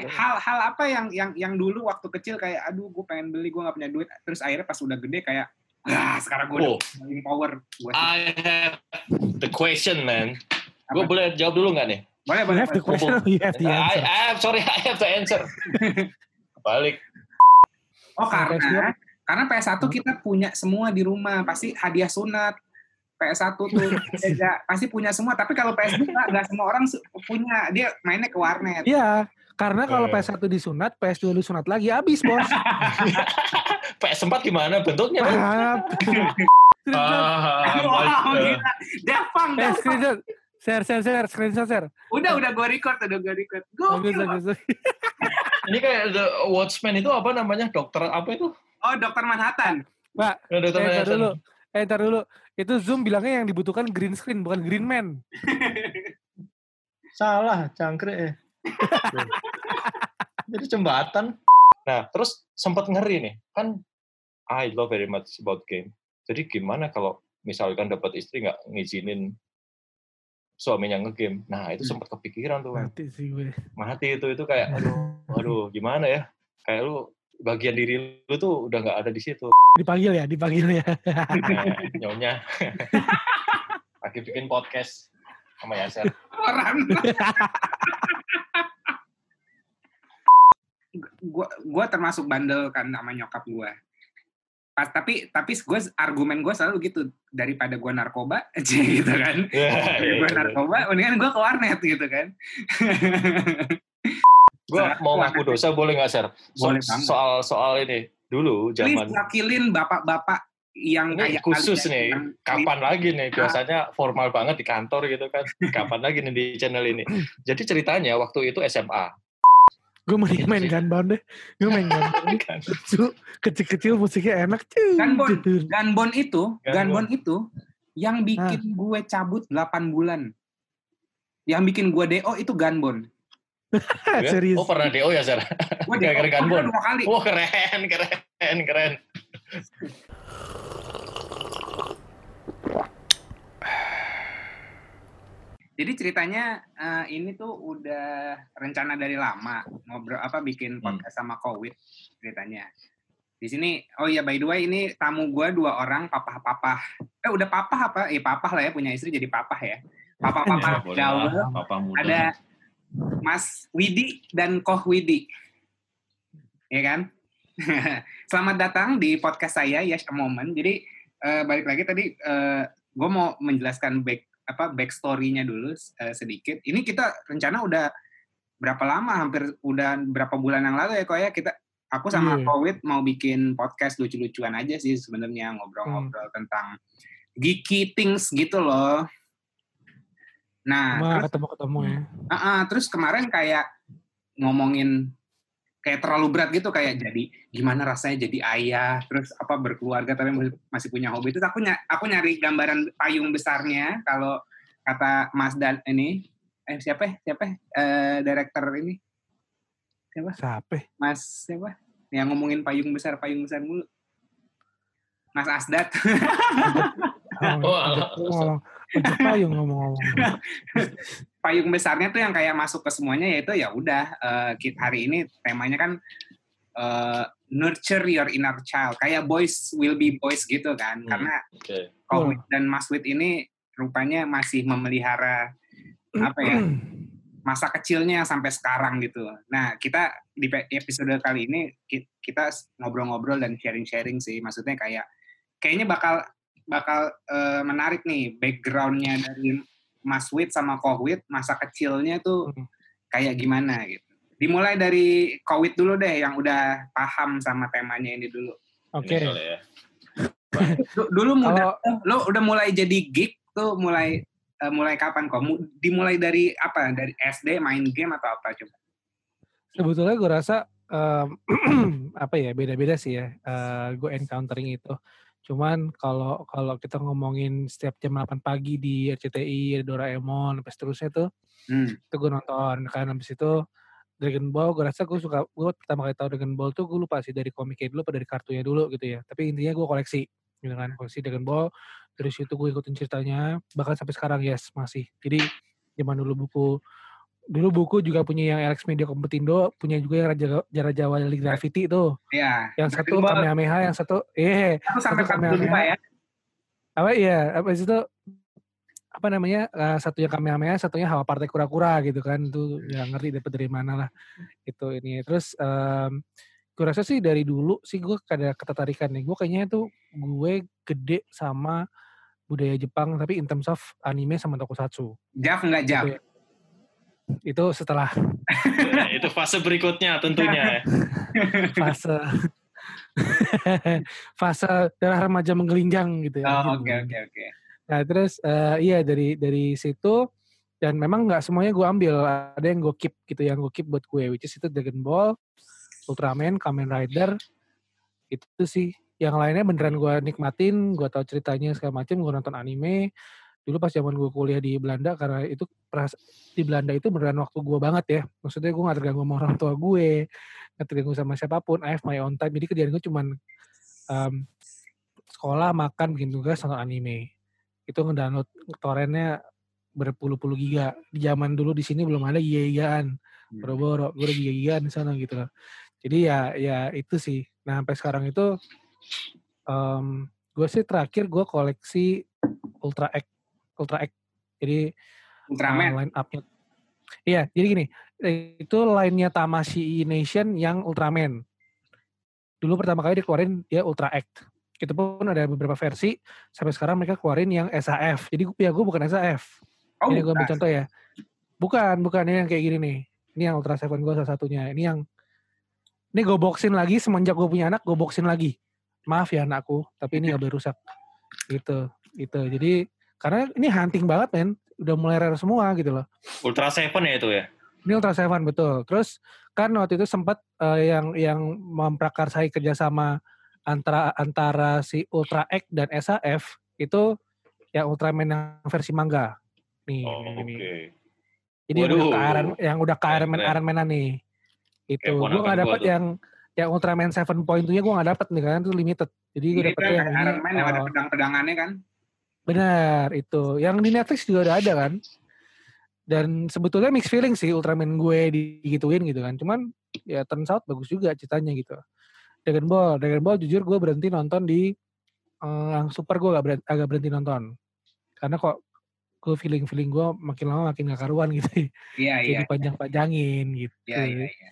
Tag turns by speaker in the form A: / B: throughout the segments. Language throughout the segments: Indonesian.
A: nih hal-hal apa yang yang yang dulu waktu kecil kayak aduh gue pengen beli gue nggak punya duit terus akhirnya pas udah gede kayak ah sekarang gue udah
B: Oh.
A: punya power gue
B: I have the question, man. Gue boleh jawab dulu nggak nih?
A: boleh
C: You
A: boleh
C: have the question you have the
B: I,
C: answer.
B: I have, sorry, I have to answer. Balik.
A: oh karena
C: PS2.
A: karena PS1 kita punya semua di rumah pasti hadiah sunat PS1 tuh beda, pasti punya semua tapi kalau PS2 nggak nggak semua orang punya dia mainnya ke warnet
C: Iya, karena kalau
B: Eh.
C: PS1 disunat, PS2 disunat lagi habis, Bos.
B: PS4 gimana bentuknya?
C: Ah,
B: Ah,
A: gila Devang
C: Eh, screenshot. Share, share, share, screenshot, share.
A: udah udah gue record udah gue record
C: bagus.
B: Ini kayak The Watchmen itu apa namanya? Dokter apa itu?
A: oh dokter Manhattan
C: Mbak,
B: Ya, Dokter
C: eh, ntar
B: Manhattan.
C: dulu. Eh, ntar dulu. Itu Zoom bilangnya yang dibutuhkan green screen, bukan green man.
B: Salah, cangkrik ya. Jadi jembatan. Nah, terus sempat ngeri nih. Kan I love very much about game. Jadi gimana kalau misalkan dapat istri nggak ngizinin suaminya ngegame. Nah, itu sempat kepikiran tuh.
C: Mati sih gue.
B: Mati itu itu kayak aduh, aduh gimana ya? Kayak lu bagian diri lu tuh udah nggak ada di situ.
C: Dipanggil ya, dipanggil ya.
B: Nah, nyonya. Lagi bikin podcast sama Yaser.
A: orang gua gua termasuk bandel kan sama nyokap gua pas tapi tapi gue argumen gue selalu gitu daripada gua narkoba aja gitu kan
B: Iya, iya,
A: gue narkoba mendingan gua ke warnet gitu kan
B: Gue mau ngaku dosa boleh nggak, Ser? So-
A: Boleh banget.
B: soal soal ini dulu
A: please
B: zaman
A: wakilin bapak-bapak yang
B: ini
A: kayak
B: khusus nih.
A: yang
B: Kapan lagi nih?
A: Ah.
B: Biasanya formal banget di kantor gitu kan. Kapan lagi nih di channel ini? Jadi ceritanya waktu itu SMA.
C: Gue mending main gunbound deh. Gue main gunbound. Lucu, Kecil-kecil musiknya enak. Cuy.
A: Gunbound. Gunbon itu,
B: Gunbon.
A: Gunbon itu yang bikin gue cabut 8 bulan. Yang bikin gue DO itu Gunbon.
B: Ya?
C: Serius.
B: Oh pernah DO ya, Ser?
A: Gue
B: Gara-gara Gunbon?
A: dua kali.
B: Wah keren, keren, keren.
A: Jadi ceritanya eh, ini tuh udah rencana dari lama ngobrol apa bikin
B: Hmm.
A: podcast sama Kowit ceritanya. Di sini, oh iya by the way ini tamu gue dua orang papah-papah. Eh udah papah apa? Eh papah lah ya punya istri jadi papah ya. Papah-papah gaul.
B: lah, Papa muda.
A: Ada Mas Widi dan Koh Widi. Ya kan? Selamat datang di podcast saya Yes a Moment. Jadi eh, balik lagi tadi gue mau menjelaskan back apa backstory-nya dulu eh, sedikit. Ini kita rencana udah berapa lama? Hampir udah berapa bulan yang lalu ya kok ya kita aku sama
C: Iya.
A: Kowit mau bikin podcast lucu-lucuan aja sih sebenarnya ngobrol-ngobrol tentang geeky things gitu loh. Nah,
C: ketemu-ketemu ya.
A: Ah, ah, terus kemarin kayak ngomongin kayak terlalu berat gitu kayak jadi gimana rasanya jadi ayah terus apa berkeluarga tapi masih- masih punya hobi itu aku ny- aku nyari gambaran payung besarnya kalau kata Mas Dan ini eh siapa ya? siapa ya? eh director ini
C: Siapa?
A: Mas siapa yang ngomongin payung besar payung besar mulu Mas Asdat
B: Oh,
C: ngomong, payung ngomong-ngomong.
A: payung besarnya tuh yang kayak masuk ke semuanya yaitu ya udah eh, kita hari ini temanya kan eh, nurture your inner child kayak boys will be boys gitu kan
B: Hmm.
A: karena
B: Oke.
A: Kowit dan Mas Wit ini rupanya masih memelihara apa ya masa kecilnya sampai sekarang gitu. Nah kita di episode kali ini ki- kita ngobrol-ngobrol dan sharing-sharing sih maksudnya kayak kayaknya bakal bakal eh, menarik nih backgroundnya dari Mas Wit sama Kohwit masa kecilnya tuh
C: Hmm.
A: kayak gimana gitu. Dimulai dari Kohwit dulu deh yang udah paham sama temanya ini dulu.
C: Oke.
B: Soalnya ya.
A: Du- Dulu muda
C: Kalau
A: lo udah mulai jadi geek tuh mulai eh, mulai kapan kok? Mu- Dimulai dari apa? Dari SD main game atau apa coba?
C: sebetulnya gue rasa em, apa ya beda-beda sih ya gue encountering itu cuman kalau kalau kita ngomongin setiap jam 8 pagi di RCTI Doraemon sampai seterusnya tuh
A: Hmm.
C: itu gue nonton. Kan habis itu Dragon Ball gue rasa gue suka gue pertama kali tahu Dragon Ball tuh gue lupa sih dari komiknya dulu apa dari kartunya dulu gitu ya. Tapi intinya gue koleksi gitu kan koleksi Dragon Ball. Dari situ gue ikutin ceritanya bahkan sampai sekarang yes masih. Jadi zaman dulu buku dulu buku juga punya yang Alex Media Kompetindo, punya juga yang Raja, Raja Jawa Lili Graffiti tuh.
A: Iya.
C: Yang satu Kamehameha, yang satu eh
A: Satu sampai
C: satu
A: 42 ya.
C: apa iya. Apa itu apa namanya uh, satunya Kamehameha satunya hawa partai kura-kura gitu kan. Itu nggak ngerti dapat dari mana lah itu ini. Terus um, gue rasa sih dari dulu sih gue ada ketertarikan nih. Gue kayaknya itu gue gede sama budaya Jepang tapi in terms of anime sama tokusatsu.
A: Jaf nggak Jaf?
C: Itu, itu setelah
B: Ya, itu fase berikutnya tentunya. ya.
C: fase fase darah remaja menggelinjang gitu ya.
A: Oh, oke oke oke.
C: Nah terus eh, iya dari dari situ dan memang nggak semuanya gue ambil ada yang gue keep gitu yang gue keep buat gue which is itu Dragon Ball, Ultraman, Kamen Rider itu sih yang lainnya beneran gue nikmatin gue tahu ceritanya segala macam gue nonton anime dulu pas zaman gue kuliah di Belanda karena itu peras- di Belanda itu beneran waktu gue banget ya. Maksudnya gue gak terganggu sama orang tua gue gak terganggu sama siapa pun. I have my own time. Jadi kerjaan gue cuman em, sekolah makan bikin tugas nonton anime. Itu ngedownload torrentnya berpuluh-puluh giga. Di zaman dulu di sini belum ada giga-gigaan.
A: Hmm.
C: boro-boro gue giga-gigaan di sana gitu loh. Jadi ya ya itu sih. Nah sampai sekarang itu em gue sih terakhir gue koleksi Ultra X Ultra X. Jadi
A: Ultraman.
C: uh, line up-nya iya jadi gini eh, itu line-nya Tamashii Nation yang Ultraman. Dulu pertama kali dikeluarin dia Ultra X. Itu pun ada beberapa versi sampai sekarang mereka keluarin yang SAF jadi ya gue bukan SAF
A: Oh,
C: ini gue ambil contoh ya. Bukan bukan ini yang kayak gini nih. Ini yang Ultra Seven gue salah satunya. Ini yang ini gue boxin lagi semenjak gue punya anak gue boxin lagi. Maaf ya anakku tapi ini gak boleh rusak. Gitu gitu. Jadi karena ini hunting banget men udah mulai rare semua gitu loh
B: Ultra Seven ya itu ya.
C: ini Ultra Seven betul. Terus kan waktu itu sempat eh, yang yang memprakarsai kerjasama antara antara si Ultra X dan SAF itu yang Ultraman yang versi manga. Nih,
B: Oh, oke.
C: nih. Jadi yang udah
B: Waduh.
C: ke Iron, yang udah ke Iron Man
B: keren.
C: Iron Man nih. Itu gue dapat
B: tuh.
C: yang yang Ultraman 7.2-nya gue nggak dapat nih karena itu limited. Jadi gue
A: Ini
C: dapetnya
A: kan
C: yang ini.
A: Iron Man yang ada
C: oh,
A: pedang-pedangannya kan?
C: Benar, itu. Yang di Netflix juga udah ada kan. Dan sebetulnya mixed feeling sih Ultraman gue digituin gitu kan. Cuman ya turns out bagus juga ceritanya gitu. Dragon Ball, Dragon Ball jujur gue berhenti nonton di eh, yang super gue agak berhenti, agak berhenti nonton. Karena kok gue feeling-feeling gue makin lama makin gak karuan gitu.
A: Iya
C: Kayak
A: iya.
C: dipanjang-panjangin gitu.
A: Iya iya. iya.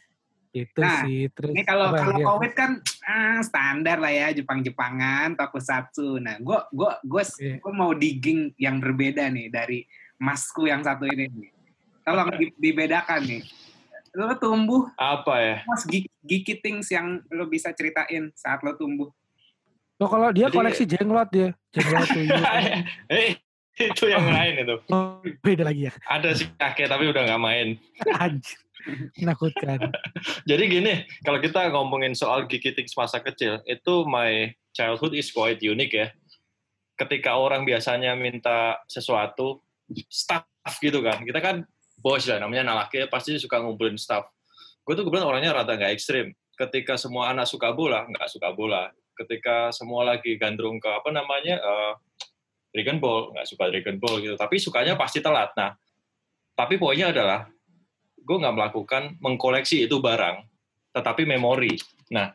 C: Itu
A: Nah,
C: sih. Terus
A: Ini kalau
C: apa,
A: kalau
C: iya.
A: COVID kan ah, standar lah ya Jepang-Jepangan, tokusatsu. Nah, gue gua gua
C: Iya.
A: gua mau digging yang berbeda nih dari masku yang satu ini nih. Tolong di- dibedakan nih. Lo tumbuh
B: Apa ya?
A: mas geeky things yang lo bisa ceritain saat lo tumbuh.
C: Oh, kalau dia
B: Jadi-
C: koleksi jenglot dia. Jenglot tuh.
B: Eh, itu yang lain itu.
C: Oh, beda lagi ya.
B: Ada sih kakek tapi udah nggak main.
C: Anjir. Menakutkan.
B: Jadi gini, kalau kita ngomongin soal things masa kecil, itu my childhood is quite unique ya. Ketika orang biasanya minta sesuatu, stuff gitu kan. Kita kan bos lah, namanya anak laki pasti suka ngumpulin stuff. Gue tuh kebetulan orangnya rada nggak ekstrim. Ketika semua anak suka bola, nggak suka bola. Ketika semua lagi gandrung ke apa namanya, eh, Dragon Ball, nggak suka Dragon Ball gitu. Tapi sukanya pasti telat. Nah, tapi poinnya adalah gue nggak melakukan mengkoleksi itu barang, tetapi memori. Nah,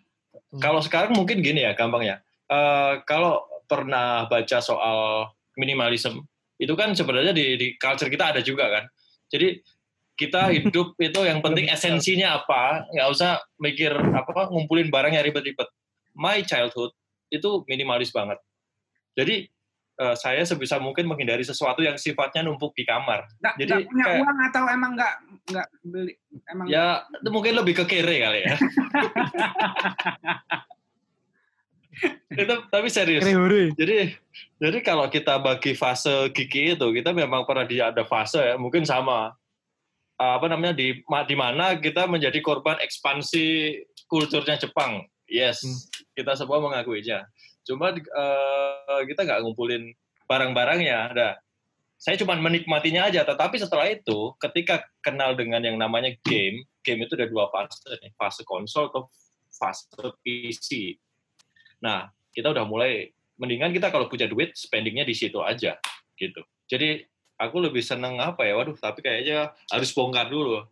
C: Hmm.
B: kalau sekarang mungkin gini ya, gampangnya. Eh, kalau pernah baca soal minimalism, itu kan sebenarnya di, di culture kita ada juga kan. Jadi kita hidup itu yang penting esensinya apa, nggak usah mikir apa ngumpulin barang yang ribet-ribet. My childhood itu minimalis banget. Jadi eh, saya sebisa mungkin menghindari sesuatu yang sifatnya numpuk di kamar.
A: Nggak,
B: Jadi
A: nggak punya
B: kayak-
A: uang atau emang nggak nggak beli emang
B: Ya, itu mungkin lebih ke kere kali ya. itu tapi serius.
C: Kere
B: Jadi jadi kalau kita bagi fase gigi itu, kita memang pernah di ada fase ya, mungkin sama apa namanya di di mana kita menjadi korban ekspansi kulturnya Jepang. Yes,
C: Hmm.
B: kita semua mengakuinya. Cuma eh, kita nggak ngumpulin barang-barangnya. Ada. Saya cuma menikmatinya aja. Tetapi setelah itu, ketika kenal dengan yang namanya game, game itu ada dua fase, nih, fase konsol atau fase PC. Nah, kita udah mulai mendingan kita kalau punya duit spendingnya di situ aja gitu. Jadi aku lebih seneng apa ya? Waduh, tapi kayaknya harus bongkar dulu.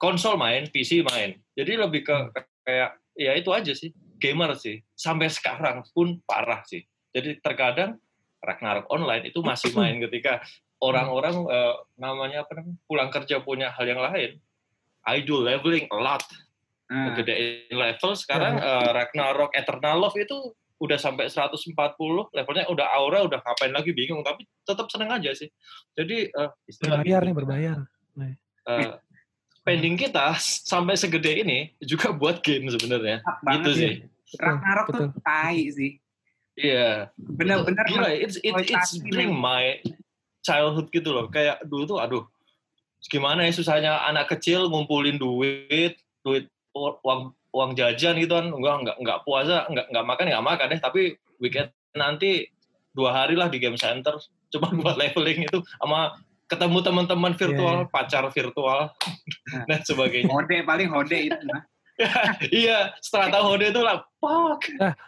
B: Konsol main, PC main. Jadi lebih ke kayak ya itu aja sih. Gamer sih. Sampai sekarang pun parah sih. Jadi terkadang Ragnarok online itu masih main ketika orang-orang uh, namanya apa namanya pulang kerja punya hal yang lain. I do leveling a lot.
A: Nah,
B: Gedein level sekarang uh, Ragnarok Eternal Love itu udah sampai 140 levelnya udah aura udah ngapain lagi bingung tapi tetap seneng aja sih. Jadi uh,
C: Berbayar nih, berbayar.
B: uh, spending kita sampai segede ini juga buat game sebenarnya.
A: enak banget
B: Itu
A: sih.
B: sih.
A: Ragnarok
C: betul.
A: tuh tai sih.
B: Iya.
A: Bener-bener
B: Gila, it's, it, it's bring my childhood gitu loh. Kayak dulu tuh, aduh, gimana ya susahnya anak kecil ngumpulin duit, duit uang uang jajan gitu kan, enggak enggak enggak puasa, enggak enggak makan enggak makan deh, tapi weekend nanti dua hari lah di game center, cuma buat leveling itu sama ketemu teman-teman virtual, pacar virtual
A: Nah.
B: dan sebagainya.
A: hode paling hode itu mah.
B: iya, setelah tahu Hode itu lah, fuck.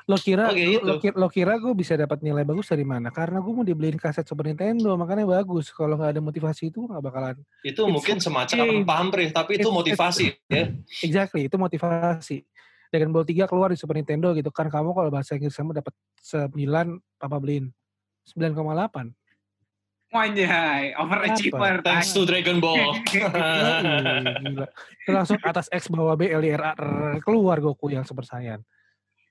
C: Lo kira,
B: Oke,
C: lo,
B: itu.
C: lo kira, lo kira gue bisa dapat nilai bagus dari mana? Karena gue mau dibeliin kaset Super Nintendo, makanya bagus. Kalau nggak ada motivasi itu nggak bakalan.
B: Itu
C: It's
B: mungkin semacam pamrih, tapi itu
C: It's-
B: motivasi ya.
C: Exactly, itu motivasi. Dragon Ball 3 keluar di Super Nintendo gitu kan kamu kalau bahasa Inggris kamu dapat 9, papa beliin 9,8.
A: Wajay, overachiever.
B: Thanks to Dragon Ball.
C: Gila. Langsung atas X bawah B LIRA rrr, keluar Goku yang Super Saiyan.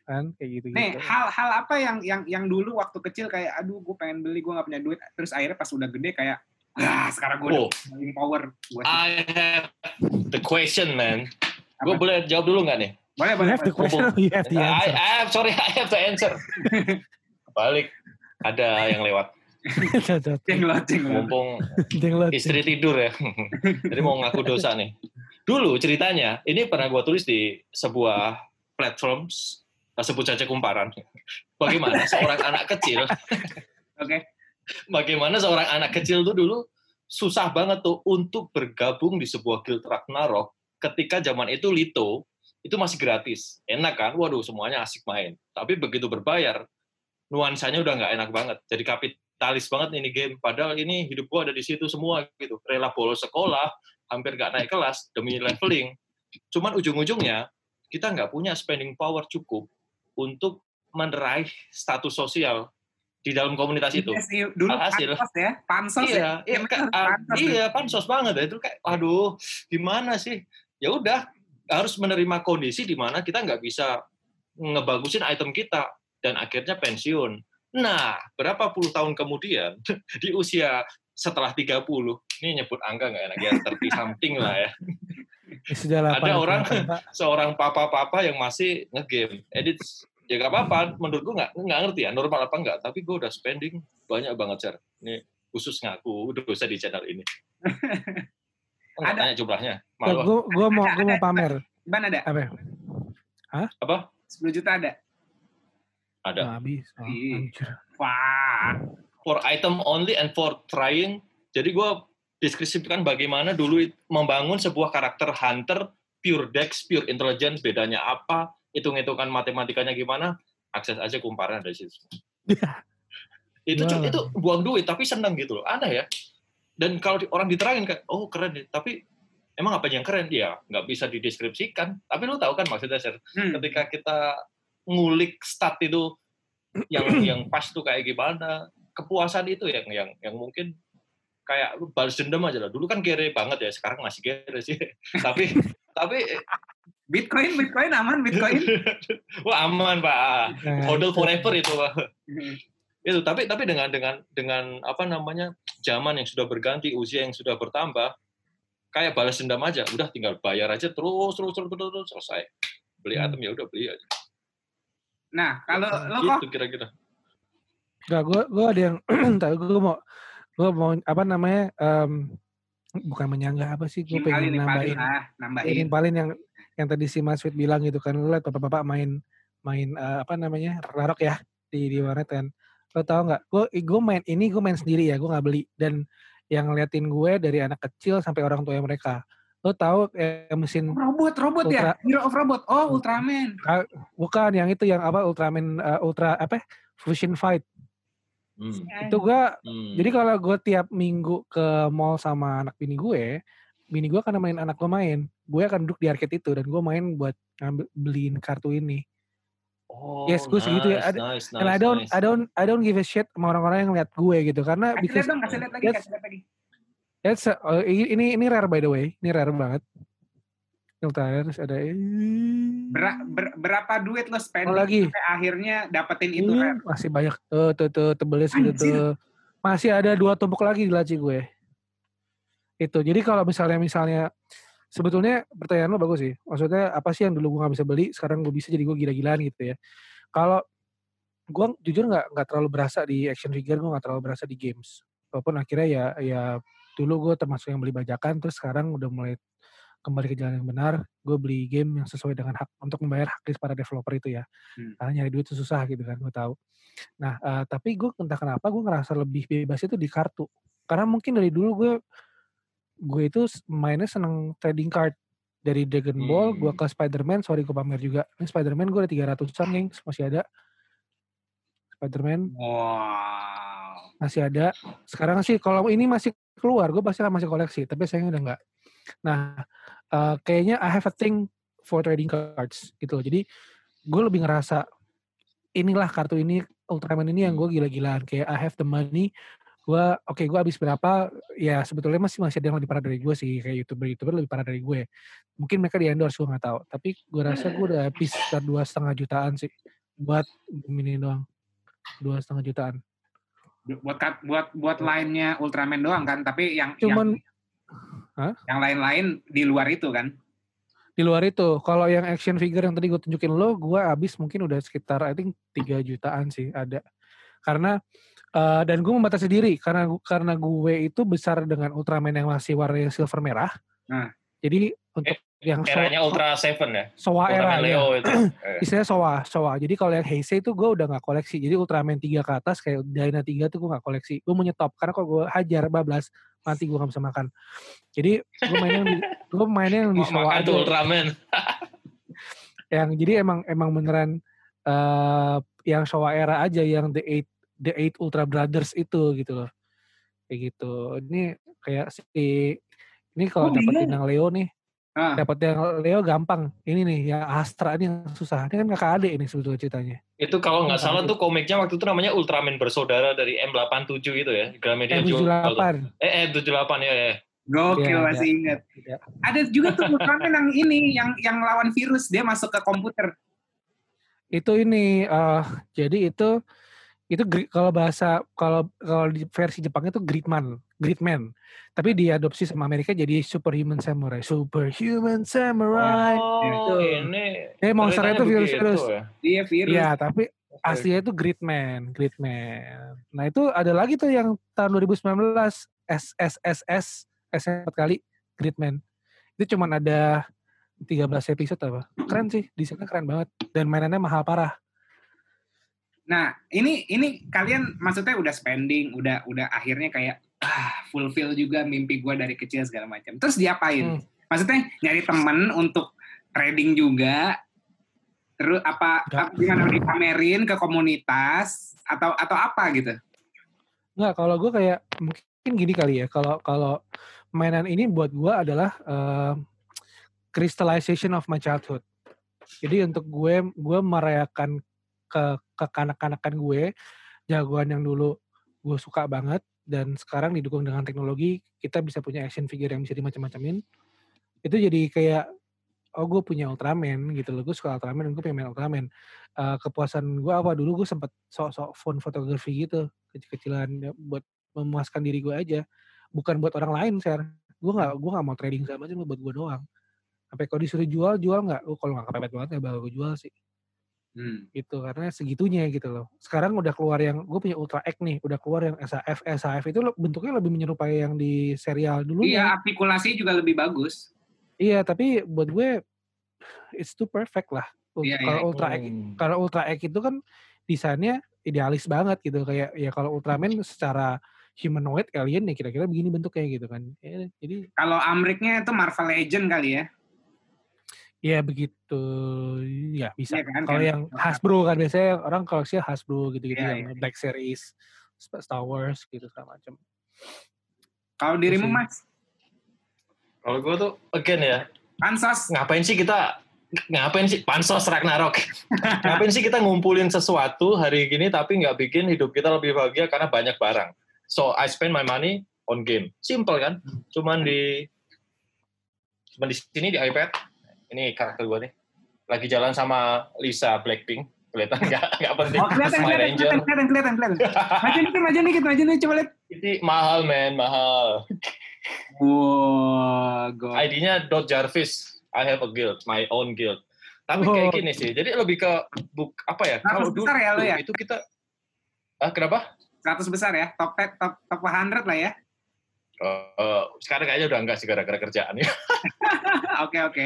C: Kan kayak gitu
A: Nih,
C: gitu.
A: hal-hal apa yang yang yang dulu waktu kecil kayak aduh gue pengen beli gue nggak punya duit terus akhirnya pas udah gede kayak wah sekarang gue udah
B: Oh.
A: punya power Gua-
B: I have the question, man. Gue boleh jawab dulu nggak nih?
A: boleh
C: You
A: boleh
C: have the question, you have the
B: I,
C: answer.
B: I have, sorry, I have the answer. Balik, ada yang lewat.
C: Cocok.
A: jenglot jenglot
B: Mumpung
C: Jenglot.
B: istri tidur ya. Jadi mau ngaku dosa nih. Dulu ceritanya, ini pernah gue tulis di sebuah platform, sebut saja kumparan. Bagaimana seorang anak kecil
A: oke
B: bagaimana seorang anak kecil tuh dulu susah banget tuh untuk bergabung di sebuah guild Ragnarok ketika zaman itu Lito itu masih gratis. Enak kan? Waduh, semuanya asik main. Tapi begitu berbayar, nuansanya udah nggak enak banget. Jadi kapitalis banget ini game. Padahal ini hidup gua ada di situ semua gitu. Rela bolos sekolah, hampir nggak naik kelas demi leveling. Cuman ujung-ujungnya kita nggak punya spending power cukup untuk meraih status sosial di dalam komunitas itu.
A: Iya sih, dulu
B: Alhasil.
A: pansos ya pansos
B: Iya,
A: ya
B: iya,
A: bener,
B: kayak, ah,
A: pansos ya.
B: iya, pansos banget ya. Itu kayak, aduh, gimana sih? Ya udah, harus menerima kondisi di mana kita nggak bisa ngebagusin item kita dan akhirnya pensiun. Nah, berapa puluh tahun kemudian di usia setelah 30, ini nyebut angka nggak enak ya, 30 something lah ya.
C: Sudah
B: Ada
C: 8,
B: orang-
C: 8, Pak.
B: Seorang papa-papa yang masih ngegame. Edit ya nggak apa-apa, menurut gue nggak nggak ngerti ya normal apa nggak, tapi gue udah spending banyak banget cer. Ini khusus ngaku udah dosa di channel ini. Enggak
A: Ada.
B: tanya jumlahnya. Ah.
C: Gue gua mau gua mau pamer.
A: Ban ada
C: Apa? ya?
B: Apa?
A: 10 juta ada
B: Ada.
C: Nggak anjir.
A: wah
B: For item only and for trying. Jadi gue deskripsikan bagaimana dulu membangun sebuah karakter hunter pure dex, pure intelligence, bedanya apa, hitung-hitungan matematikanya gimana, akses aja kumparan dari situ. itu
C: Wah.
B: itu buang duit tapi seneng gitu loh aneh ya dan kalau di- orang diterangin kayak oh keren nih tapi emang apa yang keren ya nggak bisa dideskripsikan tapi lu tahu kan maksudnya Sir?
A: Hmm.
B: ketika kita ngulik stat itu yang yang pas tuh kayak gimana. Kepuasan itu yang yang yang mungkin kayak lu balas dendam aja lah. Dulu kan kere banget ya sekarang masih kere sih. Tapi tapi
A: Bitcoin Bitcoin aman Bitcoin.
B: Wah aman pak.
C: Nah,
B: hodl
C: itu.
B: forever itu pak. Itu tapi tapi dengan dengan dengan apa namanya zaman yang sudah berganti usia yang sudah bertambah kayak balas dendam aja. Udah tinggal bayar aja terus terus terus terus, terus selesai. Beli
C: Hmm.
B: item ya udah beli aja
A: nah kalau lo kok
B: gitu kira-kira?
C: Enggak, gue gue ada yang tahu gue mau gue mau apa namanya em, bukan menyanggah apa sih gue pengen nambahin
A: lah
C: ya,
A: nambahin
C: nimpalin yang yang tadi si Mas Fit bilang gitu kan lu lihat bapak-bapak main main eh, apa namanya Ragnarok ya di di warnet kan. Lo tau nggak gue gue main ini gue main sendiri ya gue nggak beli. Dan yang ngeliatin gue dari anak kecil sampai orang tua mereka lo tahu eh, mesin
A: robot robot ya
C: Ultra-
A: Hero of Robot oh Ultraman
C: bukan yang itu yang apa Ultraman eh, Ultra apa Fusion Fight
B: Hmm.
C: Itu gua
B: Hmm.
C: jadi kalau gue tiap minggu ke mall sama anak bini gue, bini gue akan main anak gue main. Gue akan duduk di arcade itu dan gue main buat ngambil beliin kartu ini.
B: Oh,
C: Yes, gue segitu ya.
B: nice,
C: Ada-
B: nice,
C: And I
B: nice,
C: don't
B: nice.
C: I don't I don't give a shit sama orang-orang yang lihat gue gitu karena
A: Kasih lihat dong, kasih lihat lagi, kasih lihat lagi.
C: That's a- oh, ini ini rare by the way. Ini rare banget. Bentar, terus ada
A: Ber- ber- berapa duit lo spending
C: Oh, lagi.
A: sampai akhirnya dapetin itu
C: Ini
A: rare?
C: masih banyak tuh tuh tuh tebelnya segitu
A: Anjir.
C: tuh. Masih ada dua tumpuk lagi di laci gue. Itu. Jadi kalau misalnya misalnya sebetulnya pertanyaan lo bagus sih. Maksudnya apa sih yang dulu gue nggak bisa beli, sekarang gue bisa jadi gue gila-gilaan gitu ya. Kalau gue jujur nggak nggak terlalu berasa di action figure, gue nggak terlalu berasa di games. Walaupun akhirnya ya ya dulu gue termasuk yang beli bajakan, terus sekarang udah mulai kembali ke jalan yang benar. Gue beli game yang sesuai dengan hak untuk membayar hak para developer itu ya.
A: Hmm.
C: Karena nyari duit itu susah gitu kan, gue tahu. Nah, eh, tapi gue entah kenapa gue ngerasa lebih bebas itu di kartu. Karena mungkin dari dulu gue gue itu mainnya seneng trading card dari Dragon Ball, gue
B: Hmm.
C: ke Spider-Man, sorry gue pamer juga. Ini Spider-Man gue ada 300-an, gengs, masih ada. Spider-Man
A: Wow.
C: masih ada. Sekarang sih kalau ini masih keluar, gue pasti masih koleksi, tapi sayangnya udah enggak. Nah, eh, kayaknya I have a thing for trading cards gitu loh. Jadi gue lebih ngerasa inilah kartu ini Ultraman ini yang gue gila-gilaan. Kayak I have the money gue oke gue habis berapa ya sebetulnya masih masih ada yang lebih parah dari gue sih kayak youtuber youtuber lebih parah dari gue mungkin mereka di endorse gue nggak tahu. Tapi gue rasa gue udah habis sekitar dua setengah jutaan sih buat ini doang. Dua setengah jutaan
A: Buat buat buat lainnya Ultraman doang kan, tapi yang
C: Cuman-
A: yang,
C: Hah?
A: yang lain-lain di luar itu kan.
C: di luar itu kalau yang action figure yang tadi gue tunjukin lo gue habis mungkin udah sekitar I think 3 jutaan sih ada karena eh, dan gue membatasi diri karena karena gue itu besar dengan Ultraman yang masih warnanya silver merah
A: Nah.
C: jadi untuk yang so,
B: Eranya Ultra Seven ya?
C: Sowa
B: Ultraman
C: era
B: Leo itu. Eh.
C: istilahnya Sowa Sowa jadi kalau yang Heisei itu gue udah nggak koleksi jadi Ultraman 3 ke atas kayak Dyna 3 tuh gue nggak koleksi gue mau nyetop karena kalau gue hajar bablas mati gue nggak bisa makan jadi gue main yang di gue mainnya yang di Sowa
B: makan tuh Ultraman.
C: yang jadi emang emang beneran eh yang Showa era aja yang the eight the eight Ultra Brothers itu gitu loh kayak gitu ini kayak si ini kalau
A: Oh,
C: dapetin
A: bingung.
C: yang Leo nih
A: Ah.
C: dapat yang Leo gampang ini nih yang Astra ini yang susah ini kan kakak adik ini sebetulnya ceritanya
B: Itu kalau nggak salah tuh komiknya waktu itu namanya Ultraman bersaudara dari M87 itu ya. Gramedia jual tuh.
C: M78
B: Eh, M78 ya, ya.
A: Gokil
C: Iya,
A: masih ingat.
C: Tidak.
A: Ada juga tuh Ultraman yang ini yang yang lawan virus dia masuk ke komputer.
C: itu ini eh jadi itu itu kalau bahasa kalau kalau di versi Jepang itu Gridman Gridman tapi diadopsi sama Amerika jadi Superhuman Samurai Superhuman Samurai
B: Oh,
A: Itu.
B: ini.
C: eh monsternya itu virus-virus
B: ya.
A: Dia virus.
C: Iya, tapi aslinya itu Gridman, Gridman. Nah itu ada lagi tuh yang tahun 2019 SSSS S 4 kali Gridman. Itu cuman ada 13 episode apa. Keren sih, desainnya keren banget dan mainannya mahal parah.
A: Nah, ini ini kalian maksudnya udah spending, udah udah akhirnya kayak ah fulfill juga mimpi gua dari kecil segala macam. Terus diapain?
C: Hmm.
A: Maksudnya nyari temen untuk trading juga. Terus apa, apa gimana dipamerin ke komunitas atau atau apa gitu?
C: Enggak, kalau gue kayak mungkin gini kali ya. Kalau kalau mainan ini buat gue adalah eh, crystallization of my childhood. Jadi untuk gue, gue merayakan ke kekanak-kanakan gue, jagoan yang dulu gue suka banget dan sekarang didukung dengan teknologi, kita bisa punya action figure yang bisa dimacam-macamin. Itu jadi kayak oh gue punya Ultraman gitu loh, gue suka Ultraman gue pengen main Ultraman. Eh, kepuasan gue apa? Dulu gue sempet sok-sok phone fotografi gitu kecil-kecilan ya, buat memuaskan diri gue aja. Bukan buat orang lain share gue nggak gue nggak mau trading sama aja buat gue doang. Sampai kalau disuruh jual jual nggak? Oh, kalau nggak kepepet banget ya bakal gue jual sih
A: Hmm.
C: gitu karena segitunya gitu loh sekarang udah keluar yang gue punya Ultra X nih udah keluar yang SAF SAF itu bentuknya lebih menyerupai yang di serial dulu
A: Iya, artikulasi juga lebih bagus.
C: iya tapi buat gue it's too perfect lah
A: Iya, iya.
C: kalau Ultra X
B: Hmm.
C: kalau Ultra X itu kan desainnya idealis banget gitu kayak ya kalau Ultraman secara humanoid alien ya kira-kira begini bentuknya gitu kan Ya, jadi
A: Kalau Amriknya itu Marvel Legend kali ya.
C: Ya begitu ya bisa
A: Iya kan,
C: kalau
A: kan?
C: yang Hasbro kan biasanya orang koleksi Hasbro gitu-gitu
A: Iya,
C: yang Black Series Star Wars gitu segala macam.
A: Kalau dirimu
C: Sih.
A: Mas,
B: Kalau gue tuh again ya,
A: pansos.
B: ngapain sih kita ngapain sih pansos Ragnarok? ngapain sih kita ngumpulin sesuatu hari gini tapi nggak bikin hidup kita lebih bahagia karena banyak barang. So I spend my money on game. Simple kan? Cuman di cuman di sini di iPad. Ini karakter gue nih. Lagi jalan sama Lisa Blackpink. Kelihatan nggak nggak penting.
A: Oh, kelihatan, kelihatan, kelihatan, kelihatan, kelihatan, kelihatan. Maju dikit, maju dikit, maju dikit, coba lihat.
B: Ini mahal men, mahal.
A: Wow, go.
B: ID-nya Dot Jarvis. I have a guild, my own guild. Tapi kayak
C: Oh.
B: gini sih. Jadi lebih ke buk apa ya? Kalau dulu
A: besar ya lo ya?
B: itu kita Ah, kenapa?
A: 100 besar ya, top top top 100 lah ya.
B: Eh, sekarang kayaknya udah enggak sih gara-gara kerjaan ya.
A: Oke, oke.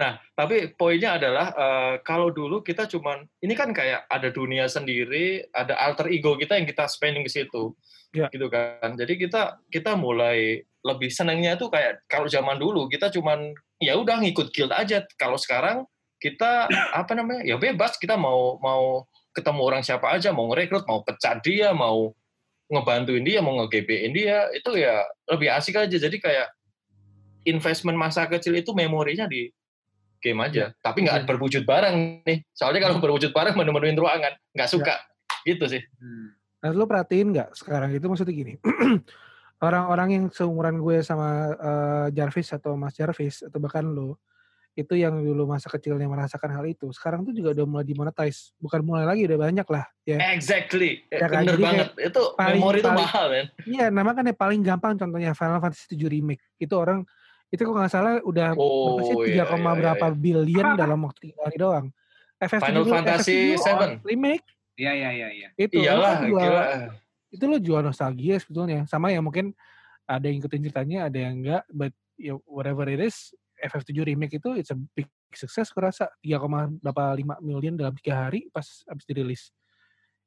B: Nah, tapi poinnya adalah eh, kalau dulu kita cuman ini kan kayak ada dunia sendiri, ada alter ego kita yang kita spending ke situ.
C: Ya.
B: Gitu kan. Jadi kita kita mulai lebih senangnya tuh kayak kalau zaman dulu kita cuman ya udah ngikut guild aja. Kalau sekarang kita apa namanya? Ya bebas kita mau mau ketemu orang siapa aja, mau ngerekrut, mau pecat dia, mau ngebantuin dia, mau nge-GP-in dia, itu ya lebih asik aja. Jadi kayak investment masa kecil itu memorinya di game aja. Tapi nggak
C: Iya.
B: berwujud barang nih. Soalnya kalau berwujud barang menu-menuin ruangan, nggak suka. Gitu sih.
A: Hmm.
C: Nah, lu perhatiin nggak sekarang itu maksudnya gini. Orang-orang yang seumuran gue sama eh, Jarvis atau Mas Jarvis atau bahkan lu itu yang dulu masa kecilnya merasakan hal itu, sekarang tuh juga udah mulai dimonetize. Bukan mulai lagi, udah banyak lah. Ya,
B: Exactly.
C: Ya kan,
B: Bener
C: jadi
B: banget. Itu
C: paling-
B: memori itu mahal, men.
C: Iya, nama kan yang paling gampang contohnya Final Fantasy 7 Remake. Itu orang itu kalau nggak salah udah
B: Oh,
C: berapa sih
B: iya,
C: 3,
B: iya,
C: berapa
B: iya.
C: billion
A: Apa?
C: dalam waktu tiga hari doang. FF7
B: Final
C: dulu-
B: Fantasy
C: FF7
B: VII.
C: remake
A: Iya, iya, iya, iya.
C: itu
B: Iyalah,
C: kan jual-
B: gila.
C: itu lo jual nostalgia sebetulnya sama ya mungkin ada yang ikutin ceritanya ada yang enggak but ya whatever it is FF7 remake itu it's a big success kurasa 3,85 million dalam tiga hari pas abis dirilis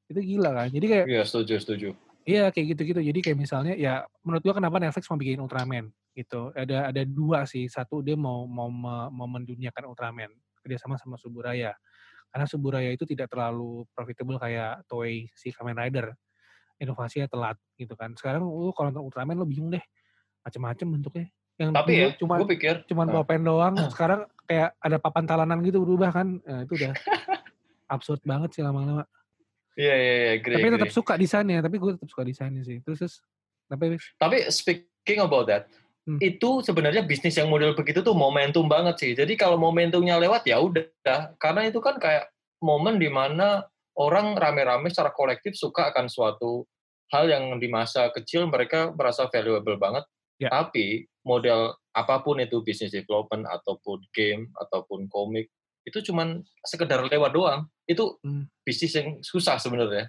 C: itu gila kan jadi kayak
B: Iya, setuju, setuju.
C: Iya kayak gitu-gitu. Jadi kayak misalnya ya menurut gua kenapa Netflix mau bikin Ultraman gitu. Ada ada dua sih. Satu dia mau mau mau menduniakan Ultraman kerjasama sama Suburaya. Karena Suburaya itu tidak terlalu profitable kayak Toei si Kamen Rider. Inovasinya telat gitu kan. Sekarang lu kalau nonton Ultraman lu bingung deh. Macam-macam bentuknya. Yang
B: Tapi ya,
C: cuma
B: gue pikir
C: cuman
B: Nah.
C: pulpen doang sekarang kayak ada papan talanan gitu berubah kan. Nah, itu udah absurd banget sih lama-lama
B: Iya, iya, iya,
C: tapi
B: agree.
C: tetap suka desainnya tapi gue tetap suka desainnya sih terus terus tapi
B: Tapi speaking about that,
C: Hmm.
B: itu sebenarnya bisnis yang model begitu tuh momentum banget sih. Jadi kalau momentumnya lewat ya udah, karena itu kan kayak momen di mana orang rame-rame secara kolektif suka akan suatu hal yang di masa kecil mereka merasa valuable banget.
C: Ya.
B: Tapi model apa pun itu bisnis development ataupun game ataupun komik itu cuman sekedar lewat doang. Itu
C: Hmm.
B: bisnis yang susah sebenarnya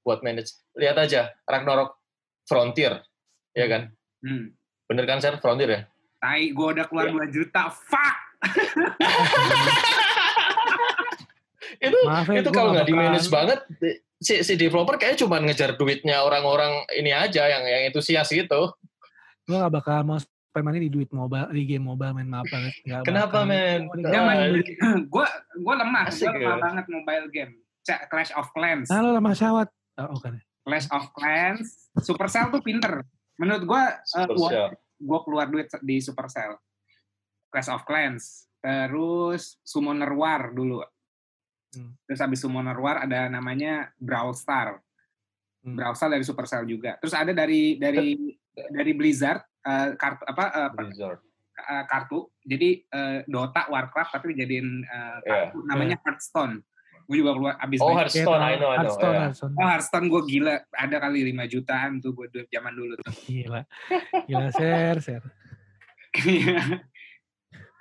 B: buat manage. Lihat aja Ragnarok Frontier, ya kan?
A: Hmm.
B: Bener kan, Sir? Frontier ya?
A: Tai, gue udah keluar
B: Iya.
A: 2 juta. Fuck!
B: Itu
C: maaf ya
B: itu kalau
C: nggak
B: di manage banget, si, si developer kayaknya cuma ngejar duitnya orang-orang ini aja yang yang entusias gitu.
C: gue gak bakal mau spend money di duit mobile di game mobile main maaf banget Nggak
B: Kenapa, men? Ah,
A: main gue gue lemah, gue lemah
B: ya.
A: banget mobile game. Clash of Clans.
C: nah lo lama syawat oh, oke
A: Clash of Clans, Supercell tuh pinter. Menurut gue, uh, gue keluar duit di Supercell. Clash of Clans, terus Summoner War dulu.
C: Hmm.
A: Terus habis Summoner War ada namanya Brawl Star.
C: Hmm.
A: Brawl Star dari Supercell juga. Terus ada dari dari dari Blizzard eh, kartu apa eh,
B: Blizzard.
A: eh, kartu. Jadi eh, Dota, Warcraft tapi dijadiin eh,
B: Iya.
A: kartu namanya Hearthstone. Gue juga keluar abis
B: Oh, Hearthstone, I know, I know.
C: Hearthstone,
B: ya.
C: Hearthstone.
A: Oh, Hearthstone gue gila, ada kali 5 jutaan tuh gue duit zaman dulu tuh.
C: gila gila share share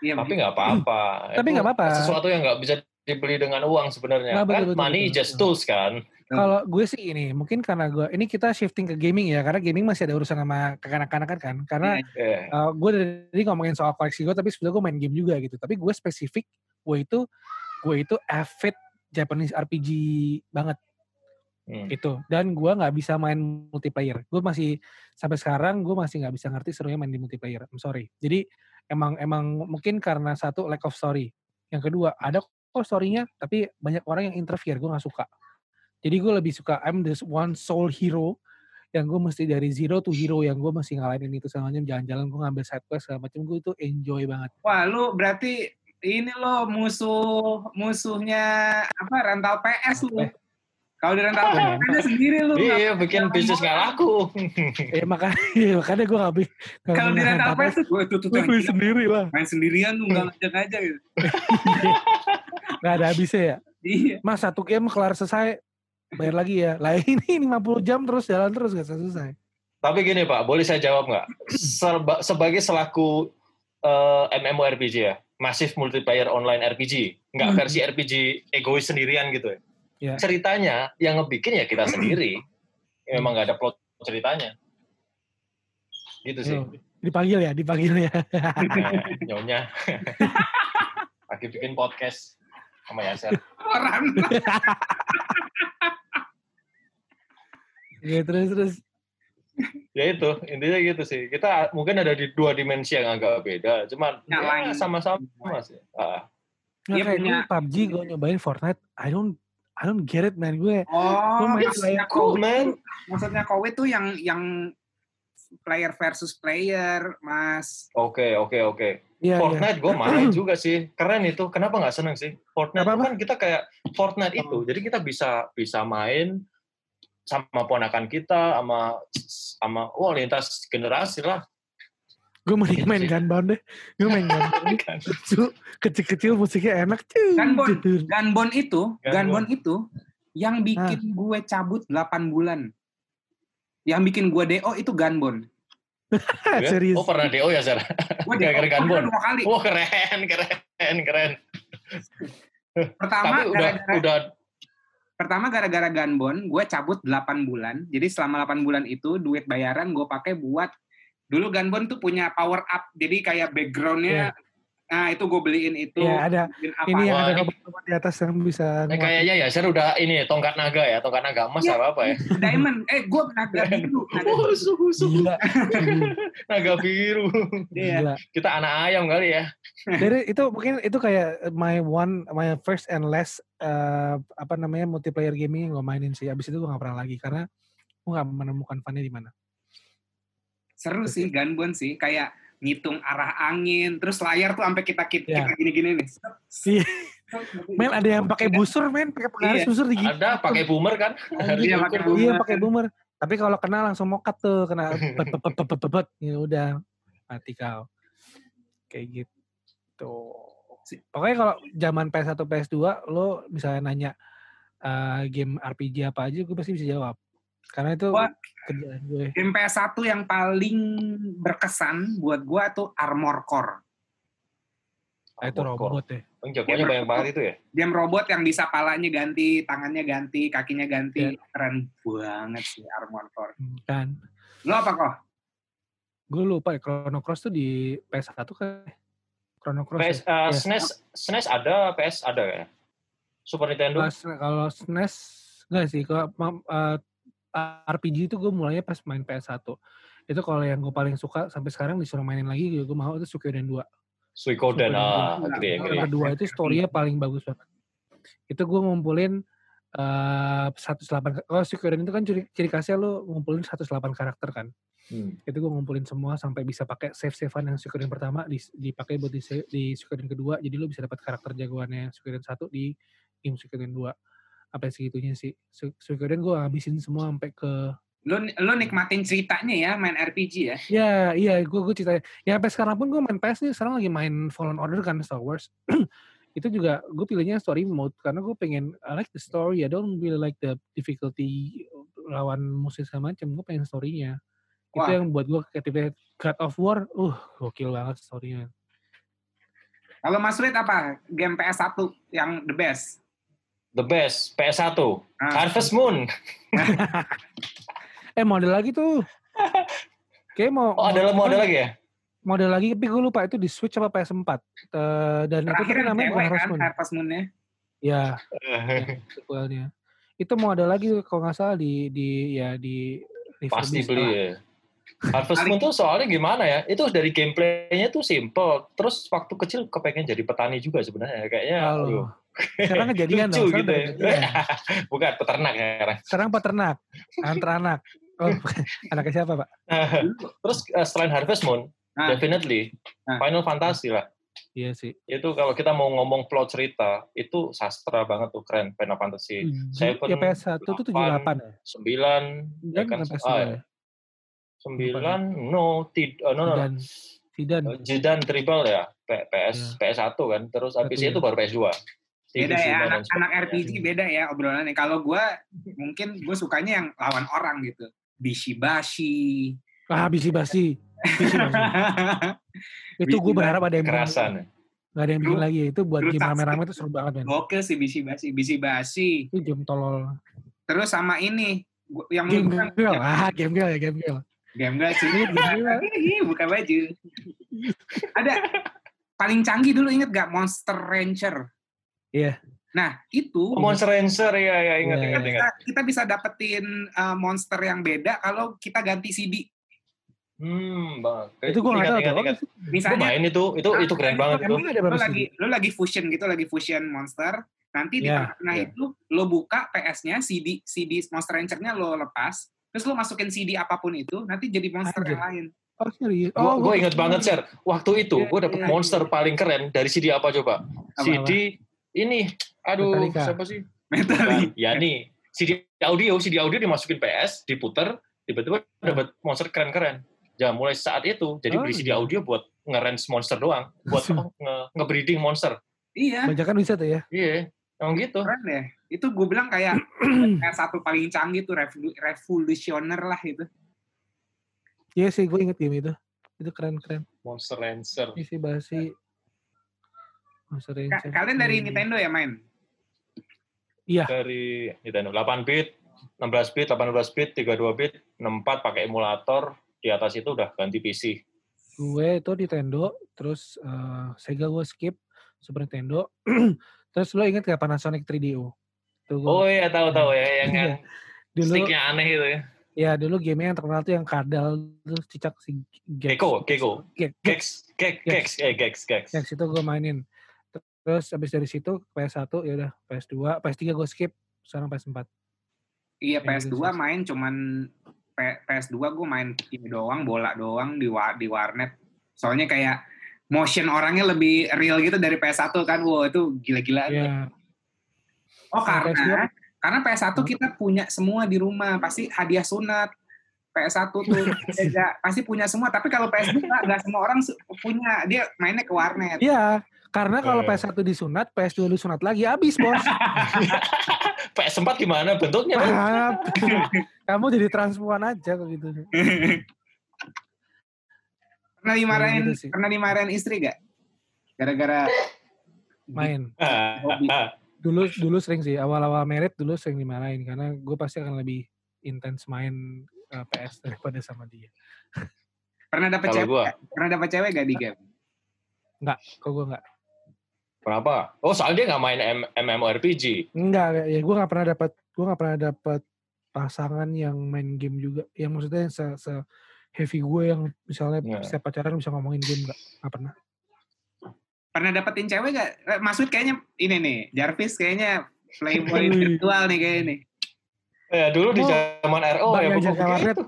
A: Iya,
B: Tapi nggak apa-apa.
C: Tapi nggak apa-apa.
B: Sesuatu yang nggak bisa dibeli dengan uang sebenarnya.
C: Nah,
B: kan
C: betul,
B: money
C: betul,
B: just tools kan.
C: Kalau gue sih ini, mungkin karena gue, ini kita shifting ke gaming ya, karena gaming masih ada urusan sama kekanak-kanakan kan. Karena
B: Eh,
C: uh, gue dari tadi ngomongin soal koleksi gue, tapi sebetulnya gue main game juga gitu. Tapi gue spesifik, gue itu, gue itu avid Japanese RPG banget
B: hmm.
C: gitu. Dan gue nggak bisa main multiplayer. Gue masih sampai sekarang gue masih nggak bisa ngerti serunya main di multiplayer. I'm sorry. Jadi emang emang mungkin karena satu lack of story. Yang kedua ada kok storynya, tapi banyak orang yang interfere. Gue nggak suka. Jadi gue lebih suka I'm this one soul hero yang gue mesti dari zero to hero yang gue masih ngalahin itu segala macam jalan-jalan gue ngambil side quest segala macam gue tuh enjoy banget.
A: Wah, lu berarti ini lo musuh musuhnya apa rental PS lu.
C: Eh.
A: Kalau di rental PS ada sendiri lu.
B: Iya, bikin bisnis nggak laku.
C: Eh makanya makanya gue gak beli.
A: Kalau di rental PS gue tuh tuh gila,
C: sendiri lah.
A: main sendirian lu nggak ngajak-ngajak gitu.
C: Gak ada habisnya ya.
A: Iya.
C: Mas satu game kelar selesai bayar lagi ya. Lah ini 50 jam terus jalan terus gak selesai.
B: Tapi gini Pak, boleh saya jawab nggak? Serba- sebagai selaku eh, MMORPG ya, masif multiplayer online RPG, nggak
A: Hmm.
B: versi RPG egois sendirian gitu ya.
C: Ya.
B: Ceritanya yang ngebikin ya kita sendiri. Memang nggak ada plot ceritanya. Gitu sih.
C: Yo, dipanggil ya, dipanggil ya.
B: Nah, nyonya. Lagi bikin podcast sama Yaser.
A: Orang.
C: Oke, terus terus.
B: ya itu intinya gitu sih kita mungkin ada di dua dimensi yang agak beda cuman ya sama-sama sih Ah,
C: Nggak
A: Dia
C: kayak
A: punya-
C: gue PUBG gue nyobain Fortnite, I don't I don't get it man gue.
A: Oh,
C: main
A: maksudnya
B: cool man
A: tuh- maksudnya COVID tuh yang yang player versus player, Mas.
B: oke oke oke
C: Iya iya.
B: Fortnite gue main juga sih keren itu kenapa nggak seneng sih Fortnite
C: Apa-apa?
B: kan kita kayak Fortnite itu
A: Oh.
B: jadi kita bisa bisa main sama ponakan kita sama sama wah lintas generasi lah
C: Gue mending
B: Gitu
C: main. Gunbound deh. Gue main Gunbound.
B: Kan.
C: Kecil-kecil musiknya enak. cuy.
A: Gunbound.
C: Jujur.
A: Gunbon itu.
B: Gunbon
A: itu yang bikin gue cabut 8 bulan. Yang bikin gue DO itu Gunbon.
B: Ya?
C: Serius.
B: oh pernah DO ya Zara
A: Gue
B: Gara-gara
A: DO
B: Gunbon?
A: dua kali.
B: wah keren keren keren
A: Pertama
B: tapi udah
A: gara-gara
B: udah
A: pertama gara-gara Gunbon, gue cabut 8 bulan. Jadi selama 8 bulan itu duit bayaran gue pakai buat dulu Gunbon tuh punya power up. Jadi kayak backgroundnya Nah, itu gue beliin itu.
C: Iya, ada.
A: beliin apa.
C: Ini yang ada robot-robot di atas yang bisa
B: Eh, kayaknya ya, saya udah ini tongkat naga ya, tongkat naga emas
A: Iya.
B: apa apa ya?
A: Diamond. Eh, gue naga biru. Naga biru.
B: Husu, husu.
C: Gila.
B: Naga biru.
A: Iya.
C: Gila.
B: Kita anak ayam kali ya.
C: Jadi itu mungkin itu kayak my one, my first and last eh, apa namanya multiplayer gaming yang gue mainin sih. Abis itu gue gak pernah lagi karena gue gak menemukan funnya di mana.
A: Seru sih Gunbon sih. Kayak ngitung arah angin. Terus layar tuh sampai kita kita,
C: Iya.
A: kita gini-gini nih.
C: Iya. Men ada yang pakai busur men, pakai pengaris
A: Iya.
C: busur di
B: Ada pakai boomer kan?
A: Iya, pakai boomer.
C: Iya pakai boomer. Tapi kalau kena langsung mokat tuh, kena bet, bet, bet. ya udah mati kau. Kayak gitu. Pokoknya kalau zaman PS1 PS2 lo misalnya nanya eh, game RPG apa aja gue pasti bisa jawab. Karena itu
A: Wah.
C: kerjaan gue.
A: Game PS1 yang paling berkesan buat gue tuh Armor Core.
C: Ah, itu robot ya.
B: Bang jagoannya banyak banget itu ya.
A: Game robot yang bisa palanya ganti, tangannya ganti, kakinya ganti.
C: Iya.
A: Keren banget sih Armor Core.
C: Kan.
A: Lo apa kok?
C: Gue lupa ya Chrono Cross tuh di PS1 kan. Chrono Cross.
B: PS,
C: ya?
B: eh,
C: Iya.
B: SNES, SNES ada, PS ada ya. Super Nintendo.
C: Kalau SNES enggak sih kalau eh, RPG itu gue mulainya pas main PS1 itu kalau yang gue paling suka sampai sekarang disuruh mainin lagi gue mau itu Suikoden 2
B: Suikoden,
C: Suikoden
B: ah, agree, agree.
C: kedua itu story-nya paling bagus banget. Itu gue ngumpulin eh 108 kalau Suikoden itu kan ciri, ciri khasnya lo ngumpulin 108 karakter kan?
B: Hmm.
C: itu gue ngumpulin semua sampai bisa pakai save savean yang Suikoden pertama di- dipakai buat di, di Suikoden kedua jadi lo bisa dapat karakter jagoannya Suikoden 1 di game Suikoden 2 apa segitunya sih Su- Suikoden gue habisin semua sampai ke
A: Lo, lo nikmatin ceritanya ya main RPG ya?
C: ya iya gue gue cerita ya sampai sekarang pun gue main PS nih sekarang lagi main Fallen Order kan Star Wars itu juga gue pilihnya story mode karena gue pengen I like the story I don't really like the difficulty lawan musuh segala macam gue pengen storynya itu
A: Wah.
C: yang buat gue ketika God of War uh gokil banget storynya
A: Kalau Mas Rit apa? Game PS1 yang the best?
B: The best, PS1.
A: Ah.
B: Harvest Moon.
C: eh model lagi tuh kayak mau
B: Oh, ada mau ada lagi ya?
C: model lagi tapi gue lupa itu di Switch apa PS4 Eh, dan itu
A: Terakhir
C: tuh
A: yang
C: namanya
A: cewek
C: bukan Harvest
A: kan,
C: Moon
A: Harvest Moon-nya.
C: ya sequelnya itu mau ada lagi kalau nggak salah di di ya di
B: Pasti beli ya. Harvest Moon tuh soalnya gimana ya? Itu dari gameplaynya tuh simple. Terus waktu kecil kepengen jadi petani juga sebenarnya. Kayaknya,
C: Halo. Sekarang kejadian
B: Lucu
C: dong.
B: Gitu ya.
C: kejadian.
B: Bukan peternak ya sekarang.
C: Sekarang peternak, antar anak. Oh, anaknya siapa pak?
B: Terus eh, selain Harvest Moon,
A: Nah.
B: definitely
A: Nah.
B: Final Fantasy lah.
C: Iya sih.
B: Itu kalau kita mau ngomong plot cerita, itu sastra banget tuh keren Final Fantasy.
C: Tujuh,
B: Seven,
C: ya PS1 tuh tujuh delapan ya?
B: Sembilan, ya
C: Dan
B: kan?
C: bukan PS2
B: ah,
C: ya?
B: Sembilan, no, tid, oh, no, no,
C: Dan Sidan.
B: no. Jidan Tribal ya, P- PS, PS1 kan. Terus habis
C: Satu,
B: itu
C: ya.
B: baru PS2.
A: Beda
B: Divisi
A: ya, anak, anak. RPG beda ya obrolannya. Kalau gue mungkin gue sukanya yang lawan orang gitu. Bishibashi.
C: Ah, bisi basi. Bisi basi. Itu gue berharap ada yang bikin,
B: Kekerasan.
C: nggak ada yang bikin lagi. Itu buat game rame-rame itu seru banget men.
A: Gokil sih Bishibashi. Bishibashi.
C: Itu game tolol.
A: Terus sama ini. Yang
C: Game girl. Ah, game girl ya game girl.
A: Game gak sih? Hihi, Buka baju. Ada paling canggih dulu inget gak Monster Rancher?
C: Iya.
A: Nah itu
B: Oh, Monster Rancher ya, ya ingat,
C: Iya,
B: ingat,
C: iya.
B: ingat.
A: kita, kita bisa dapetin uh, monster yang beda kalau kita ganti CD.
B: Hmm, bang.
C: Itu gue nggak tahu
B: ingat,
A: Misalnya
B: main itu, itu
A: Ah,
B: itu keren banget itu.
C: Ada
A: lo lagi
C: CD?
A: lo lagi fusion gitu, lagi fusion monster. Nanti di
C: Iya,
A: tengah-tengah
B: iya.
A: itu lo buka PS-nya, CD CD Monster Rancher-nya lo lepas, terus lo masukin CD apa pun itu, nanti jadi monster
C: Anjir.
A: yang lain.
C: Oh serius?
B: Gue
C: Oh,
B: gue
C: gua-
B: inget banget, Sir. Waktu itu
C: Iya,
B: gue dapet
A: iya,
B: monster paling keren dari CD apa coba?
A: Apa,
B: CD ini, aduh,
C: Metallica.
B: siapa sih?
A: Metallica.
B: Ya nih, CD audio, CD audio dimasukin PS, diputer, tiba-tiba dapet monster keren-keren. Ya mulai saat itu, jadi
C: Oh,
B: beli CD
C: iya.
B: audio buat nge-range monster doang, buat apa? Nge- nge-breeding monster.
A: Iya,
C: Banyak kan bisa tuh ya.
B: Iya, emang gitu.
A: keren deh. Itu gue bilang kayak kayak satu paling canggih tuh revolu- revolusioner lah itu.
C: Iya sih, gue inget game itu. Itu keren-keren.
B: Monster Rancher.
C: Isi basi. Monster
A: Ka-
C: Rancher.
A: kalian dari
C: Hmm.
A: Nintendo ya main?
B: Dari Nintendo 8 bit, 16 bit, 18 bit, 32 bit, 64 pakai emulator, di atas itu udah ganti PC.
C: Gue itu Nintendo, terus eh, Sega gue skip, Super Nintendo. terus lo inget gak Panasonic 3DO? Tuh gue,
B: Oh iya tahu-tahu ya yang, yang
C: dulu,
B: sticknya aneh itu ya.
C: ya dulu game yang terkenal tuh yang kadal, terus cicak si Gex.
B: Gecko, Gecko.
C: Gex.
B: Gex, Gex, Gex, eh Gex, Gex.
C: Gex itu gue mainin. Terus abis dari situ PS1 ya udah PS2, PS3 gue skip, sekarang PS4.
A: Iya
C: Kayak gitu
A: PS2
C: sih.
A: main cuman P- PS2 gue main ini doang, bola doang di wa- di warnet. Soalnya kayak motion orangnya lebih real gitu dari PS1 kan. Wow, itu gila-gilaan.
C: Ya,
A: Oh,
C: Nah, PS2
A: karena karena PS1
C: Hah?
A: kita punya semua di rumah, pasti hadiah sunat. PS1 tuh beda, pasti punya semua, tapi kalau PS2 nggak nggak semua orang punya, dia mainnya ke warnet.
C: Iya, karena kalau
B: Eh.
C: PS1 disunat, PS2 disunat lagi habis, Bos.
B: PS4 gimana bentuknya? Bang?
C: Ah, Kamu jadi transpuan aja kok gitu.
A: pernah dimarahin,
C: gitu sih.
A: pernah dimarahin istri gak? Gara-gara
C: Main.
A: hobi.
C: Dulu dulu sering sih, awal-awal merit dulu sering dimarahin karena gue pasti akan lebih intens main eh, PS daripada sama dia.
A: Pernah dapet
B: Kalau
A: cewek?
B: gua?
A: Pernah dapet cewek gak di game?
C: Kok gue nggak?
B: kenapa? Oh soalnya dia nggak main M- MMORPG.
C: Enggak, ya gue nggak pernah dapat gue nggak pernah dapat pasangan yang main game juga. Yang maksudnya yang se, se heavy gue yang misalnya
B: Iya.
C: setiap pacaran bisa ngomongin game nggak? Nggak pernah.
A: Pernah dapetin cewek gak? Eh, Maksud kayaknya ini nih, Jarvis kayaknya playboy virtual nih kayaknya nih.
B: Ya dulu di
C: Oh,
B: zaman RO ya pokoknya gitu.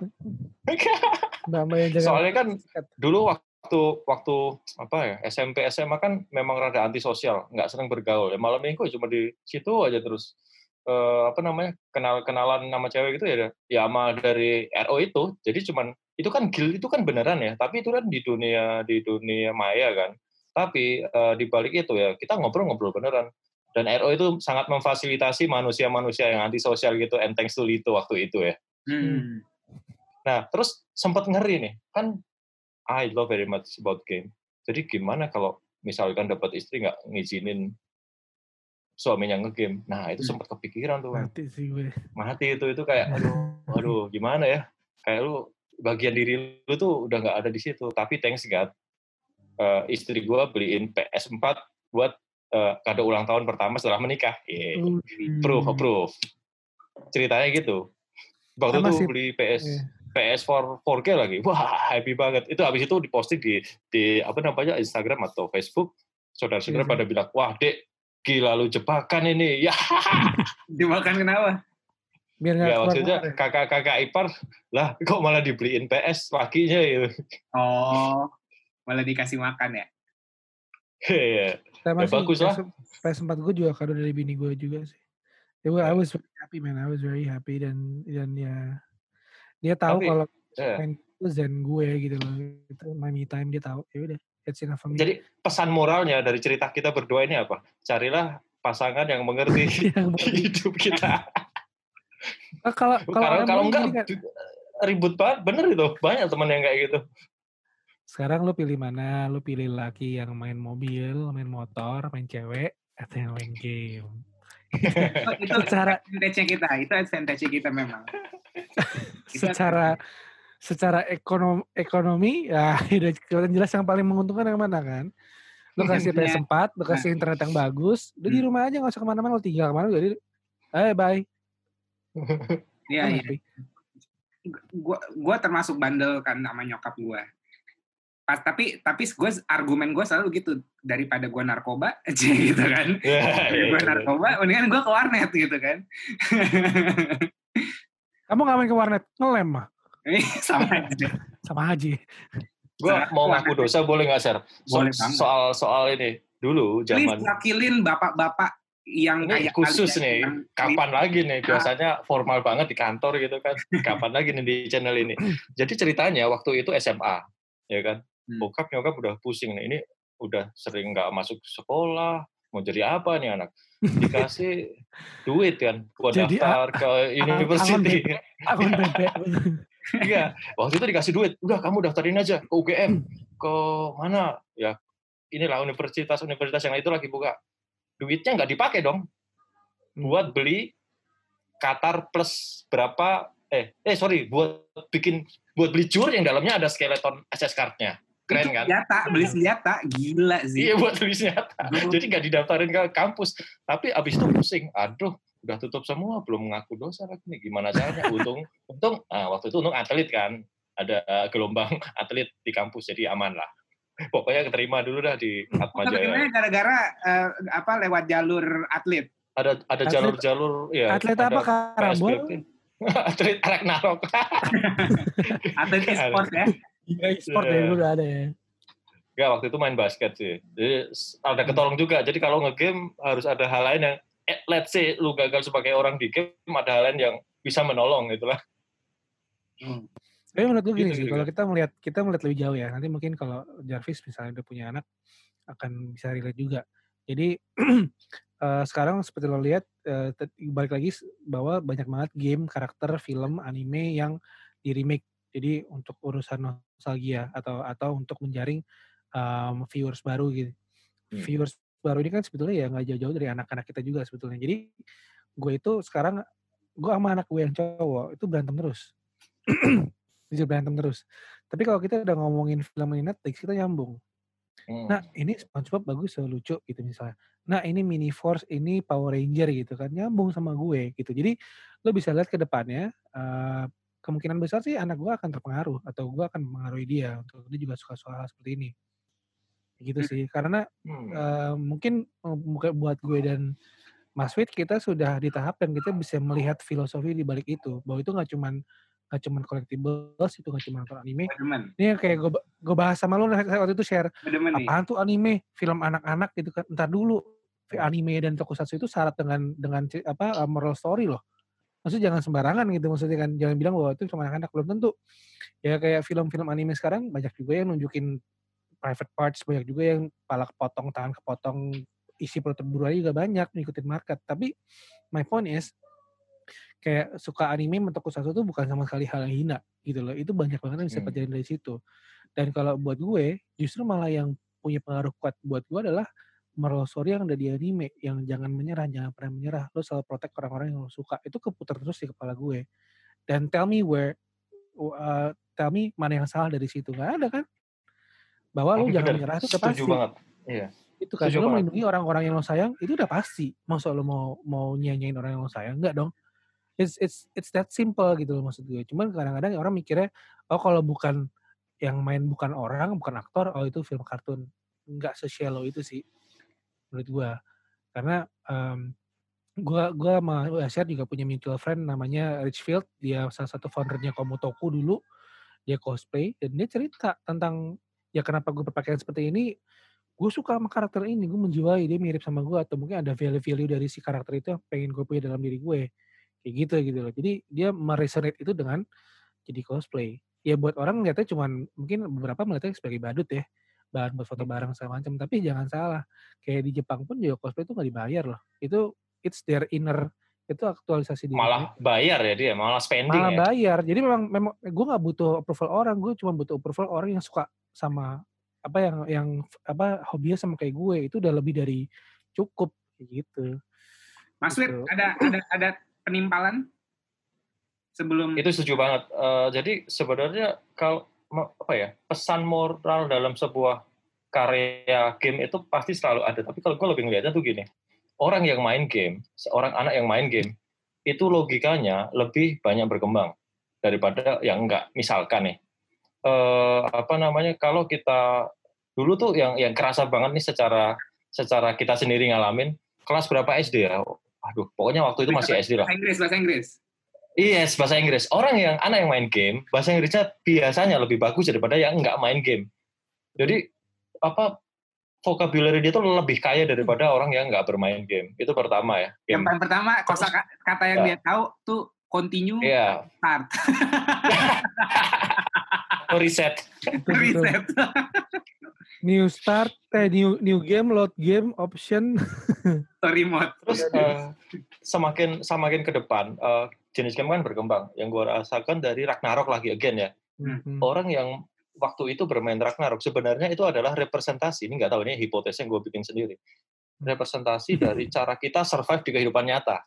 B: Soalnya kan dulu waktu waktu apa ya SMP SMA kan memang rada antisosial, nggak sering bergaul. Ya malam minggu cuma di situ aja terus eh, apa namanya kenal kenalan nama cewek gitu ya ya sama dari RO itu. Jadi cuman itu kan guild itu kan beneran ya, tapi itu kan di dunia di dunia maya kan. Tapi eh, di balik itu ya kita ngobrol-ngobrol beneran. Dan RO itu sangat memfasilitasi manusia-manusia yang antisosial gitu, and thanks to Lito waktu itu ya.
A: Hmm.
B: Nah, terus sempat ngeri nih, kan I love very much about game. Jadi gimana kalau misalkan dapat istri nggak ngizinin suaminya ngegame? Nah, itu
A: Hmm.
B: sempat kepikiran tuh.
C: Mati sih gue.
B: mati itu itu kayak aduh, aduh gimana ya? Kayak lu bagian diri lu tuh udah nggak ada di situ. Tapi thanks God, eh, istri gua beliin PS4 buat eh, kado ulang tahun pertama setelah menikah. Yeay.
C: Uh,
B: Approve, approve. Ceritanya gitu. Waktu itu beli PS
C: Iya.
B: PS4 4K lagi. Wah, happy banget. Itu habis itu diposting di di apa namanya Instagram atau Facebook. Saudara-saudara
C: sih.
B: pada bilang, "Wah, Dek, gila lu jebakan ini. Ya.
A: Dimakan kenapa?
C: Biar nggak
B: ya maksudnya
C: ya.
B: kakak-kakak ipar lah kok malah dibeliin PS lakinya gitu.
A: Oh, malah dikasih makan ya?
B: Iya.
C: Sama
B: Ya, bagus lah.
C: PS, PS4 gue juga kado dari bini gue juga sih. Ya, well, I was very happy man, I was very happy dan dan ya dia tahu
B: Tapi,
C: kalau
B: ya.
C: main itu zen gue gitu loh. Itu my me time dia tahu. Ya udah, it's enough for me.
B: Jadi pesan moralnya dari cerita kita berdua ini apa? Carilah pasangan yang mengerti hidup kita.
C: Ah, kalau kalau
B: Kalau kalau enggak
C: kan,
B: ribut banget, bener itu. Banyak teman yang kayak gitu.
C: Sekarang lu pilih mana? Lu pilih laki yang main mobil, main motor, main cewek, atau yang main game?
A: Itu, itu
C: Secara-
A: advantage kita, itu advantage kita memang.
C: Secara secara ekonomi ekonomi ya udah kelihatan jelas yang paling menguntungkan yang mana kan lu kasih
A: Iya.
C: PS4 lu kasih internet yang bagus udah di
A: Hmm.
C: rumah aja nggak usah ke mana-mana lu tinggal ke mana jadi eh bye
A: Iya, iya.
C: happy.
A: Gua gua termasuk bandel kan sama nyokap gua. Pas tapi tapi gue argumen gue selalu gitu daripada gua narkoba aja gitu kan.
B: Ya,
A: Daripada
B: iya,
A: gue narkoba, mendingan gue ke warnet gitu kan.
C: kamu nggak main ke warnet ngelem mah
A: Ini sama aja.
C: sama aja
B: Gue mau ngaku dosa boleh nggak, Ser? So-
A: Boleh banget.
B: soal soal ini dulu
A: Please
B: zaman
A: wakilin bapak-bapak yang
B: ini
A: kayak
B: khusus nih.
A: yang
B: Kapan lagi nih?
A: Ah.
B: Biasanya formal banget di kantor gitu kan. Kapan lagi nih di channel ini? Jadi ceritanya waktu itu SMA, ya kan?
A: Hmm.
B: Bokap nyokap udah pusing nih. Ini udah sering nggak masuk sekolah. Mau jadi apa nih anak? Dikasih duit kan buat
C: Jadi,
B: daftar ke university.
C: akun
B: Iya, waktu itu dikasih duit. Udah kamu daftarin aja ke UGM, ke mana? Ya, inilah universitas-universitas yang itu lagi buka. Duitnya nggak dipakai dong. Buat beli Qatar plus berapa? Eh, eh sorry, buat bikin buat beli jur yang dalamnya ada skeleton SS card-nya. Keren
A: Itu
B: kan?
A: Senjata, beli senjata, gila sih.
B: Iya buat beli senjata. Jadi nggak didaftarin ke kampus. Tapi abis itu pusing. Aduh, udah tutup semua, belum mengaku dosa lagi nih. Gimana caranya? Untung, untung, nah, waktu itu untung atlet kan. Ada eh, gelombang atlet di kampus, jadi aman lah. Pokoknya keterima dulu dah di Atma
A: Gimana
B: Jaya.
A: gara-gara eh, apa lewat jalur atlet.
B: Ada ada jalur-jalur, ya.
C: atlet apa karambol
B: atlet Ragnarok.
A: Atlet e-sport ya.
C: Sport
B: Iya.
C: ya dulu udah ada ya
B: Ya waktu itu main basket sih. Jadi ada ketolong juga. Jadi kalau ngegame harus ada hal lain yang, eh, let's say lu gagal sebagai orang di game, ada hal lain yang bisa menolong gitu lah.
C: Tapi menurut gue gini
B: Gitu
C: sih,
B: juga.
C: kalau kita melihat kita melihat lebih jauh ya. Nanti mungkin kalau Jarvis misalnya udah punya anak akan bisa relate juga. Jadi eh, sekarang seperti lo lihat tet- balik lagi bahwa banyak banget game, karakter, film, anime yang di remake. Jadi untuk urusan nostalgia atau atau untuk menjaring um, viewers baru gitu.
B: Hmm.
C: Viewers baru ini kan sebetulnya ya nggak jauh-jauh dari anak-anak kita juga sebetulnya. Jadi gue itu sekarang gue sama anak gue yang cowok itu berantem terus. Bisa berantem terus. Tapi kalau kita udah ngomongin film di Netflix, kita nyambung.
B: Hmm.
C: Nah, ini SpongeBob bagus, so lucu gitu misalnya. Nah, ini Mini Force, ini Power Ranger gitu kan, nyambung sama gue gitu. Jadi, lo bisa lihat ke depannya, eh, kemungkinan besar sih anak gue akan terpengaruh atau gue akan mempengaruhi dia untuk dia juga suka soal seperti ini. Gitu sih. Karena
B: Hmm.
C: eh, mungkin bukan buat gue dan Mas Fit kita sudah di tahap dan kita bisa melihat filosofi di balik itu bahwa itu nggak cuman nggak cuman collectibles itu nggak cuma nonton anime ini kayak gue gue bahas sama lo waktu itu share
A: nih.
C: apaan tuh anime film anak-anak gitu kan ntar dulu anime dan tokusatsu itu syarat dengan dengan apa uh, moral story loh maksudnya jangan sembarangan gitu maksudnya kan. Jangan bilang bahwa itu cuma anak-anak belum tentu. Ya kayak film-film anime sekarang banyak juga yang nunjukin private parts banyak juga yang pala kepotong tangan kepotong isi perut terburu aja juga banyak ngikutin market. Tapi my point is kayak suka anime mentok tokusatsu itu bukan sama sekali hal yang hina gitu loh. Itu banyak banget yang bisa
B: Hmm.
C: pelajarin dari situ. Dan kalau buat gue justru malah yang punya pengaruh kuat buat gue adalah moral story yang ada di anime yang jangan menyerah jangan pernah menyerah lo selalu protect orang-orang yang lo suka. Itu keputar terus di kepala gue. Dan tell me where uh, tell me mana yang salah dari situ. Nggak ada kan? Bahwa lo jangan menyerah itu udah pasti.
B: banget. Iya.
C: itu kan lo melindungi orang-orang yang lo sayang itu udah pasti. Masa lo mau mau nyanyain orang yang lo sayang? Enggak dong. It's it's it's that simple gitu loh maksud gue. Cuman kadang-kadang orang mikirnya oh kalau bukan yang main bukan orang bukan aktor oh itu film kartun. Nggak se-shallow itu sih menurut gue karena um, gua gua sama Asyar juga punya mutual friend namanya Richfield. Dia salah satu foundernya Komotoku dulu. Dia cosplay dan dia cerita tentang ya kenapa gue berpakaian seperti ini. Gue suka sama karakter ini gue menjiwai dia mirip sama gue atau mungkin ada value-value dari si karakter itu yang pengen gue punya dalam diri gue. Kayak gitu gitu loh. Jadi dia meresonate itu dengan jadi cosplay. Ya buat orang ngeliatnya cuman mungkin beberapa melihatnya sebagai badut ya bahan buat foto bareng segala macam tapi jangan salah kayak di Jepang pun juga cosplay itu nggak dibayar loh. Itu it's their inner itu aktualisasi diri
B: malah bayar ya dia malah spending
C: malah
B: ya?
C: bayar jadi memang memang gue nggak butuh approval orang gue cuma butuh approval orang yang suka sama apa yang yang apa hobinya sama kayak gue itu udah lebih dari cukup gitu.
A: Mas Wid,
C: Gitu.
A: ada ada ada penimpalan? Sebelum
B: itu setuju banget Eh, jadi sebenarnya kalau apa ya pesan moral dalam sebuah karya game itu pasti selalu ada. Tapi kalau gue lebih ngeliatnya tuh gini orang yang main game seorang anak yang main game itu logikanya lebih banyak berkembang daripada yang enggak. Misalkan nih eh, apa namanya kalau kita dulu tuh yang yang kerasa banget nih secara secara kita sendiri ngalamin kelas berapa SD ya? Aduh pokoknya waktu itu masih SD lah.
A: bahasa Inggris bahasa Inggris
B: Yes, bahasa Inggris. Orang yang anak yang main game, bahasa Inggrisnya biasanya lebih bagus daripada yang nggak main game. Jadi apa vocabulary dia tuh lebih kaya daripada orang yang nggak bermain game. Itu pertama ya.
A: yang
B: Game.
A: paling pertama kosa kata yang
B: Ya.
A: dia tahu tuh continue
B: Iya,
A: start
B: reset.
C: Betul, betul.
A: reset
C: new start eh new new game load game option
A: mode
B: Terus eh, semakin semakin ke depan eh, jenis game kan berkembang. Yang gue rasakan dari Ragnarok lagi again ya.
C: Mhm.
B: Orang yang waktu itu bermain Ragnarok sebenarnya itu adalah representasi. Ini nggak tahu ini hipotesis yang gue bikin sendiri. Representasi dari cara kita survive di kehidupan nyata.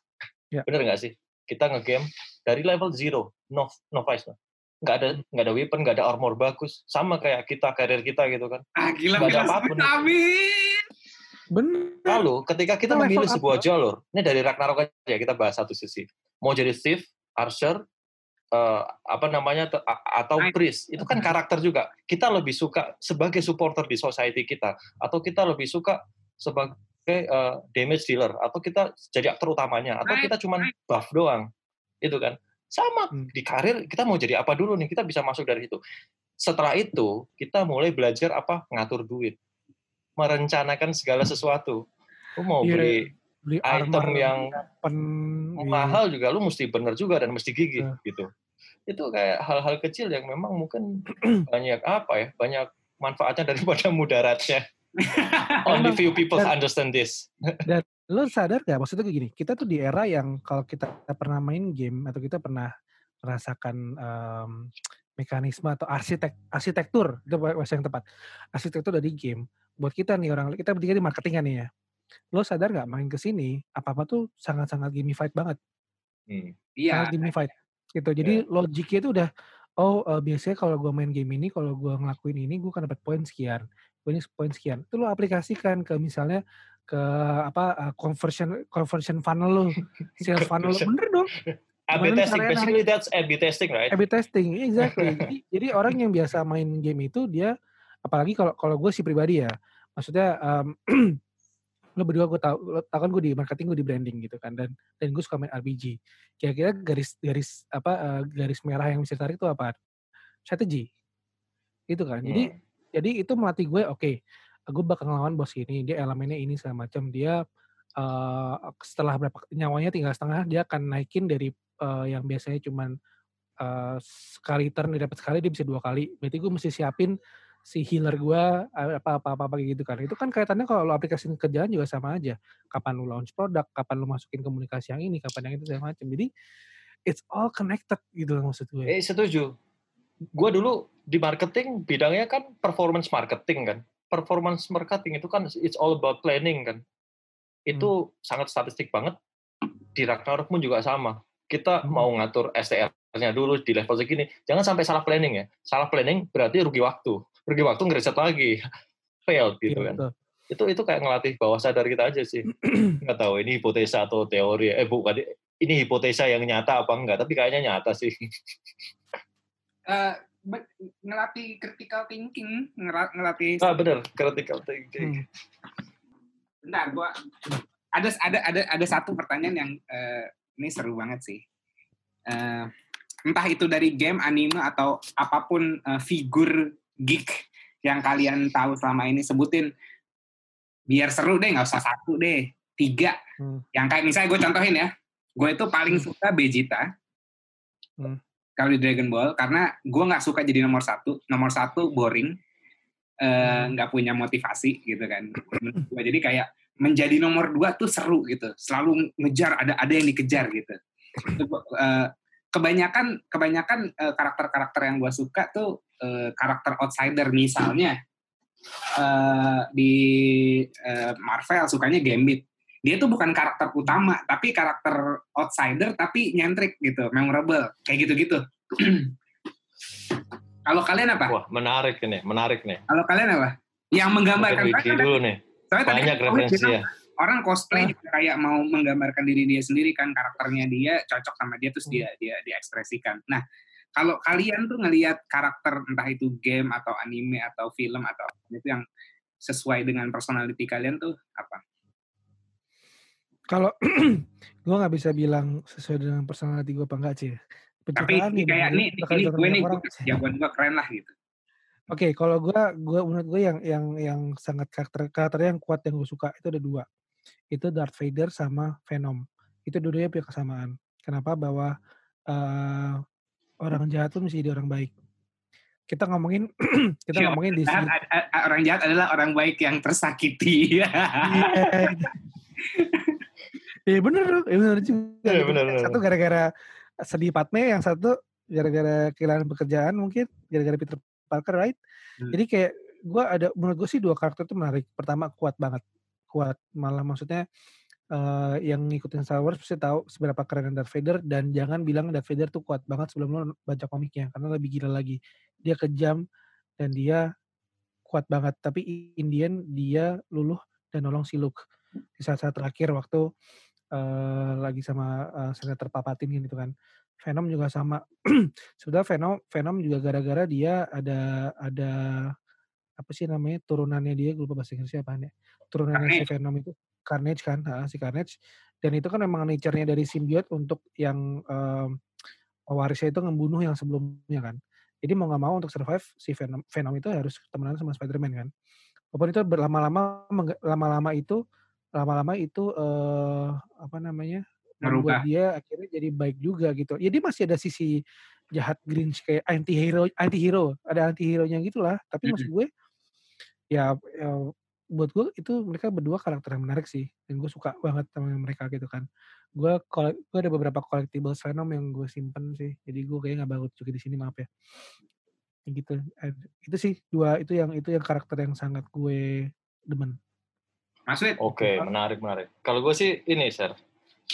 C: Ya.
B: Bener nggak sih? Kita ngegame dari level zero, no no price, no. nggak ada nggak ada weapon, nggak ada armor bagus, sama kayak kita karir kita gitu kan.
A: ah gila
B: Nggak ada
A: apa
B: pun.
A: amin
C: bener
B: Lalu ketika kita memilih sebuah jalur, ini dari Ragnarok aja kita bahas satu sisi. Mau jadi thief, archer, eh, apa namanya atau
A: Knight.
B: priest, itu kan karakter juga. Kita lebih suka sebagai supporter di society kita, atau kita lebih suka sebagai eh, damage dealer, atau kita jadi aktor utamanya, atau
A: Knight,
B: kita cuma
A: Knight.
B: buff doang, itu kan. Sama
C: Hmm.
B: di karir kita mau jadi apa dulu nih, kita bisa masuk dari situ. Setelah itu kita mulai belajar apa ngatur duit, merencanakan segala sesuatu. Lu mau
C: Iya,
B: beli
C: beli
B: item
C: armor
B: yang
C: pen
B: mahal juga lu mesti bener juga dan mesti gigih
C: Iya.
B: gitu. Itu kayak hal-hal kecil yang memang mungkin banyak apa ya, banyak manfaatnya daripada mudaratnya. Only few people
C: dan-
B: understand this.
C: lo sadar gak maksudnya kayak gini kita tuh di era yang kalau kita pernah main game atau kita pernah merasakan em, mekanisme atau arsitek arsitektur itu bahasa yang tepat arsitektur dari game buat kita nih orang kita bertiga di marketing kan nih ya lo sadar nggak main ke sini apa apa tuh sangat sangat gamified banget.
B: Hmm.
A: iya
C: sangat gamified gitu. Jadi logiknya itu udah oh eh, biasanya kalau gue main game ini kalau gue ngelakuin ini gue akan dapat poin sekian poin poin sekian. Itu lo aplikasikan ke misalnya ke apa eh, conversion conversion funnel lo. Sales funnel lo. Bener dong.
B: A/B testing, basically that's A/B testing, right?
C: A/B testing exactly. Jadi, jadi orang yang biasa main game itu dia apalagi kalau kalau gue sih pribadi ya maksudnya em, lo berdua gue tau lo tau kan gue di marketing gue di branding gitu kan dan dan gue suka main RPG kira-kira garis garis apa eh, garis merah yang bisa tarik itu apa? Strategi itu kan. Jadi
B: Hmm.
C: jadi itu melatih gue oke gue bakal ngelawan bos ini dia elemennya ini segala macam. Dia eh, setelah berapa nyawanya tinggal setengah dia akan naikin dari eh, yang biasanya cuman eh, sekali turn dia dapat sekali dia bisa dua kali. Berarti gue mesti siapin si healer gue apa apa apa, apa gitu kan itu kan kaitannya kalau lo aplikasiin ke kerjaan juga sama aja kapan lo launch produk kapan lo masukin komunikasi yang ini kapan yang itu segala macam jadi it's all connected gitu loh maksud gue
B: Eh setuju. Gue dulu di marketing bidangnya kan performance marketing kan. Performance marketing itu kan it's all about planning kan. Itu sangat statistik banget. Di Ragnarok pun juga sama. Kita
C: Hmm.
B: mau ngatur STR-nya dulu di level segini. Jangan sampai salah planning ya. Salah planning berarti rugi waktu. Rugi waktu ngereset lagi. Fail
C: Iya,
B: gitu kan.
C: betul.
B: Itu itu kayak ngelatih bawah sadar kita aja sih. Nggak tahu ini hipotesa atau teori. Eh bukan ini hipotesa yang nyata apa enggak, tapi kayaknya nyata sih.
A: Eh, be- ngelatih critical thinking ngelatih
B: Ah bener, critical thinking.
C: Hmm.
A: bentar gua ada ada ada ada satu pertanyaan yang uh, ini seru banget sih. Uh, entah itu dari game, anime atau apa pun uh, figur geek yang kalian tahu selama ini sebutin. Biar seru deh nggak usah satu deh tiga. Hmm. yang kayak misalnya gue contohin ya gue itu paling hmm. suka Vegeta. Hmm. kalau di Dragon Ball karena gue nggak suka jadi nomor satu. Nomor satu boring nggak uh, punya motivasi gitu kan. Jadi kayak menjadi nomor dua tuh seru gitu. Selalu ngejar ada ada yang dikejar gitu. Uh, kebanyakan kebanyakan uh, karakter-karakter yang gue suka tuh uh, karakter outsider misalnya uh, di uh, Marvel sukanya Gambit. Dia tuh bukan karakter utama tapi karakter outsider tapi nyentrik gitu memorable kayak gitu-gitu. Kalau kalian apa?
B: Wah menarik nih menarik nih.
A: Kalau kalian apa? Yang menggambarkan
B: dulu nih. Banyak referensi ya
A: orang cosplay juga kayak mau menggambarkan diri dia sendiri kan karakternya dia cocok sama dia terus dia dia diekspresikan. Nah, kalau kalian tuh ngelihat karakter entah itu game atau anime atau film atau itu yang sesuai dengan personality kalian tuh apa?
C: Kalau gue nggak bisa bilang sesuai dengan personality gue apa enggak sih.
A: Tapi ini kayak ini ini gue nih jagoan gue keren lah gitu.
C: Oke, okay, kalau gue, gue menurut gue yang yang yang sangat karakter karakter yang kuat yang gue suka itu ada dua itu Darth Vader sama Venom. Itu dua-duanya punya kesamaan. Kenapa? Bahwa uh, orang jahat tuh mesti jadi orang baik. Kita ngomongin kita ya, ngomongin di sini.
A: Orang jahat adalah orang baik yang tersakiti. Iya,
C: ya, bener loh, ya bener juga. Ya, bener, bener. Satu gara-gara sedih Padme, yang satu gara-gara kehilangan pekerjaan mungkin, gara-gara Peter Parker, right? Hmm. Jadi kayak gue ada menurut gue sih dua karakter itu menarik. Pertama kuat banget kuat. Malah maksudnya uh, yang ngikutin Star Wars pasti tahu seberapa keren Darth Vader dan jangan bilang Darth Vader tuh kuat banget sebelum lo baca komiknya karena lebih gila lagi. Dia kejam dan dia kuat banget tapi Indian dia luluh dan nolong si Luke. Di saat-saat terakhir waktu uh, lagi sama uh, senator Papatin gitu kan. Venom juga sama. Sudah Venom Venom juga gara-gara dia ada ada apa sih namanya turunannya dia gue lupa bahasa Inggrisnya apa ya turunannya si Venom itu Carnage kan ha, si Carnage. Dan itu kan memang nature-nya dari simbiot untuk yang um, warisnya itu membunuh yang sebelumnya kan. Jadi mau nggak mau untuk survive si Venom, Venom itu harus temenan sama Spider-Man kan. Walaupun itu berlama-lama lama-lama itu lama-lama itu uh, apa namanya membuat dia akhirnya jadi baik juga gitu. Ya dia masih ada sisi jahat Grinch kayak anti hero anti hero ada anti hero nya gitulah tapi mm -hmm. maksud gue ya, ya buat gue itu mereka berdua karakter yang menarik sih dan gue suka banget sama mereka gitu kan. Gue gue ada beberapa collectible Venom yang gue simpen sih jadi gue kayaknya nggak bagus juga di sini maaf ya. Gitu itu sih dua itu yang itu yang karakter yang sangat gue demen.
A: Mas
B: oke okay, menarik menarik. Kalau gue sih ini sir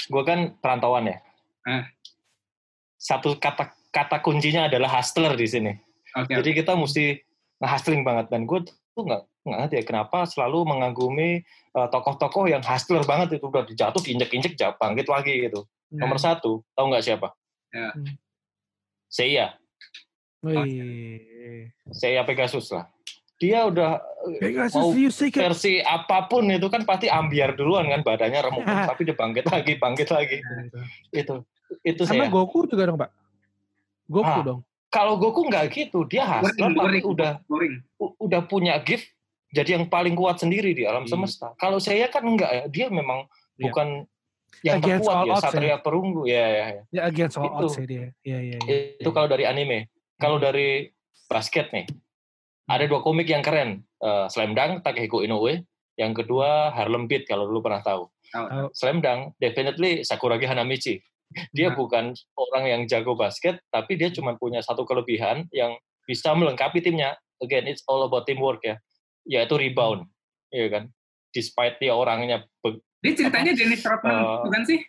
B: gue kan perantauan ya. Eh. satu kata kata kuncinya adalah hustler di sini. Okay. jadi kita mesti hustling banget. Dan gue tuh nggak nggak ngerti ya kenapa selalu mengagumi uh, tokoh-tokoh yang hustler banget itu. Udah dijatuh diinjek-injek bangkit lagi gitu. Hmm. nomor satu tahu nggak siapa? Ya. Seiya. Seiya Pegasus lah. Dia udah Pegasus, mau versi apa pun itu kan pasti ambiar duluan kan badannya remuk tapi dia bangkit lagi bangkit lagi. Itu itu
C: sama saya. Goku juga dong pak Goku ah, dong
B: kalau Goku nggak gitu, dia hustler tapi udah boring. udah punya gift jadi yang paling kuat sendiri di alam hmm. semesta. Kalau saya kan enggak ya, dia memang yeah. bukan yang against terkuat ya, Satria ya. Perunggu ya ya. Ya,
C: ya against all odds ya dia. Ya, ya, ya,
B: itu ya. kalau dari anime. Kalau hmm. dari basket nih, ada dua komik yang keren. Uh, Slam Dunk, Takehiko Inoue. Yang kedua Harlem Beat kalau dulu pernah tahu. Oh. Slam Dunk, definitely Sakuragi Hanamichi. Dia nah. bukan orang yang jago basket, tapi dia cuma punya satu kelebihan yang bisa melengkapi timnya. Again, it's all about teamwork ya. Yaitu rebound, ya kan. Despite dia orangnya.
A: Ini ceritanya apa, Dennis Rodman, uh, bukan sih?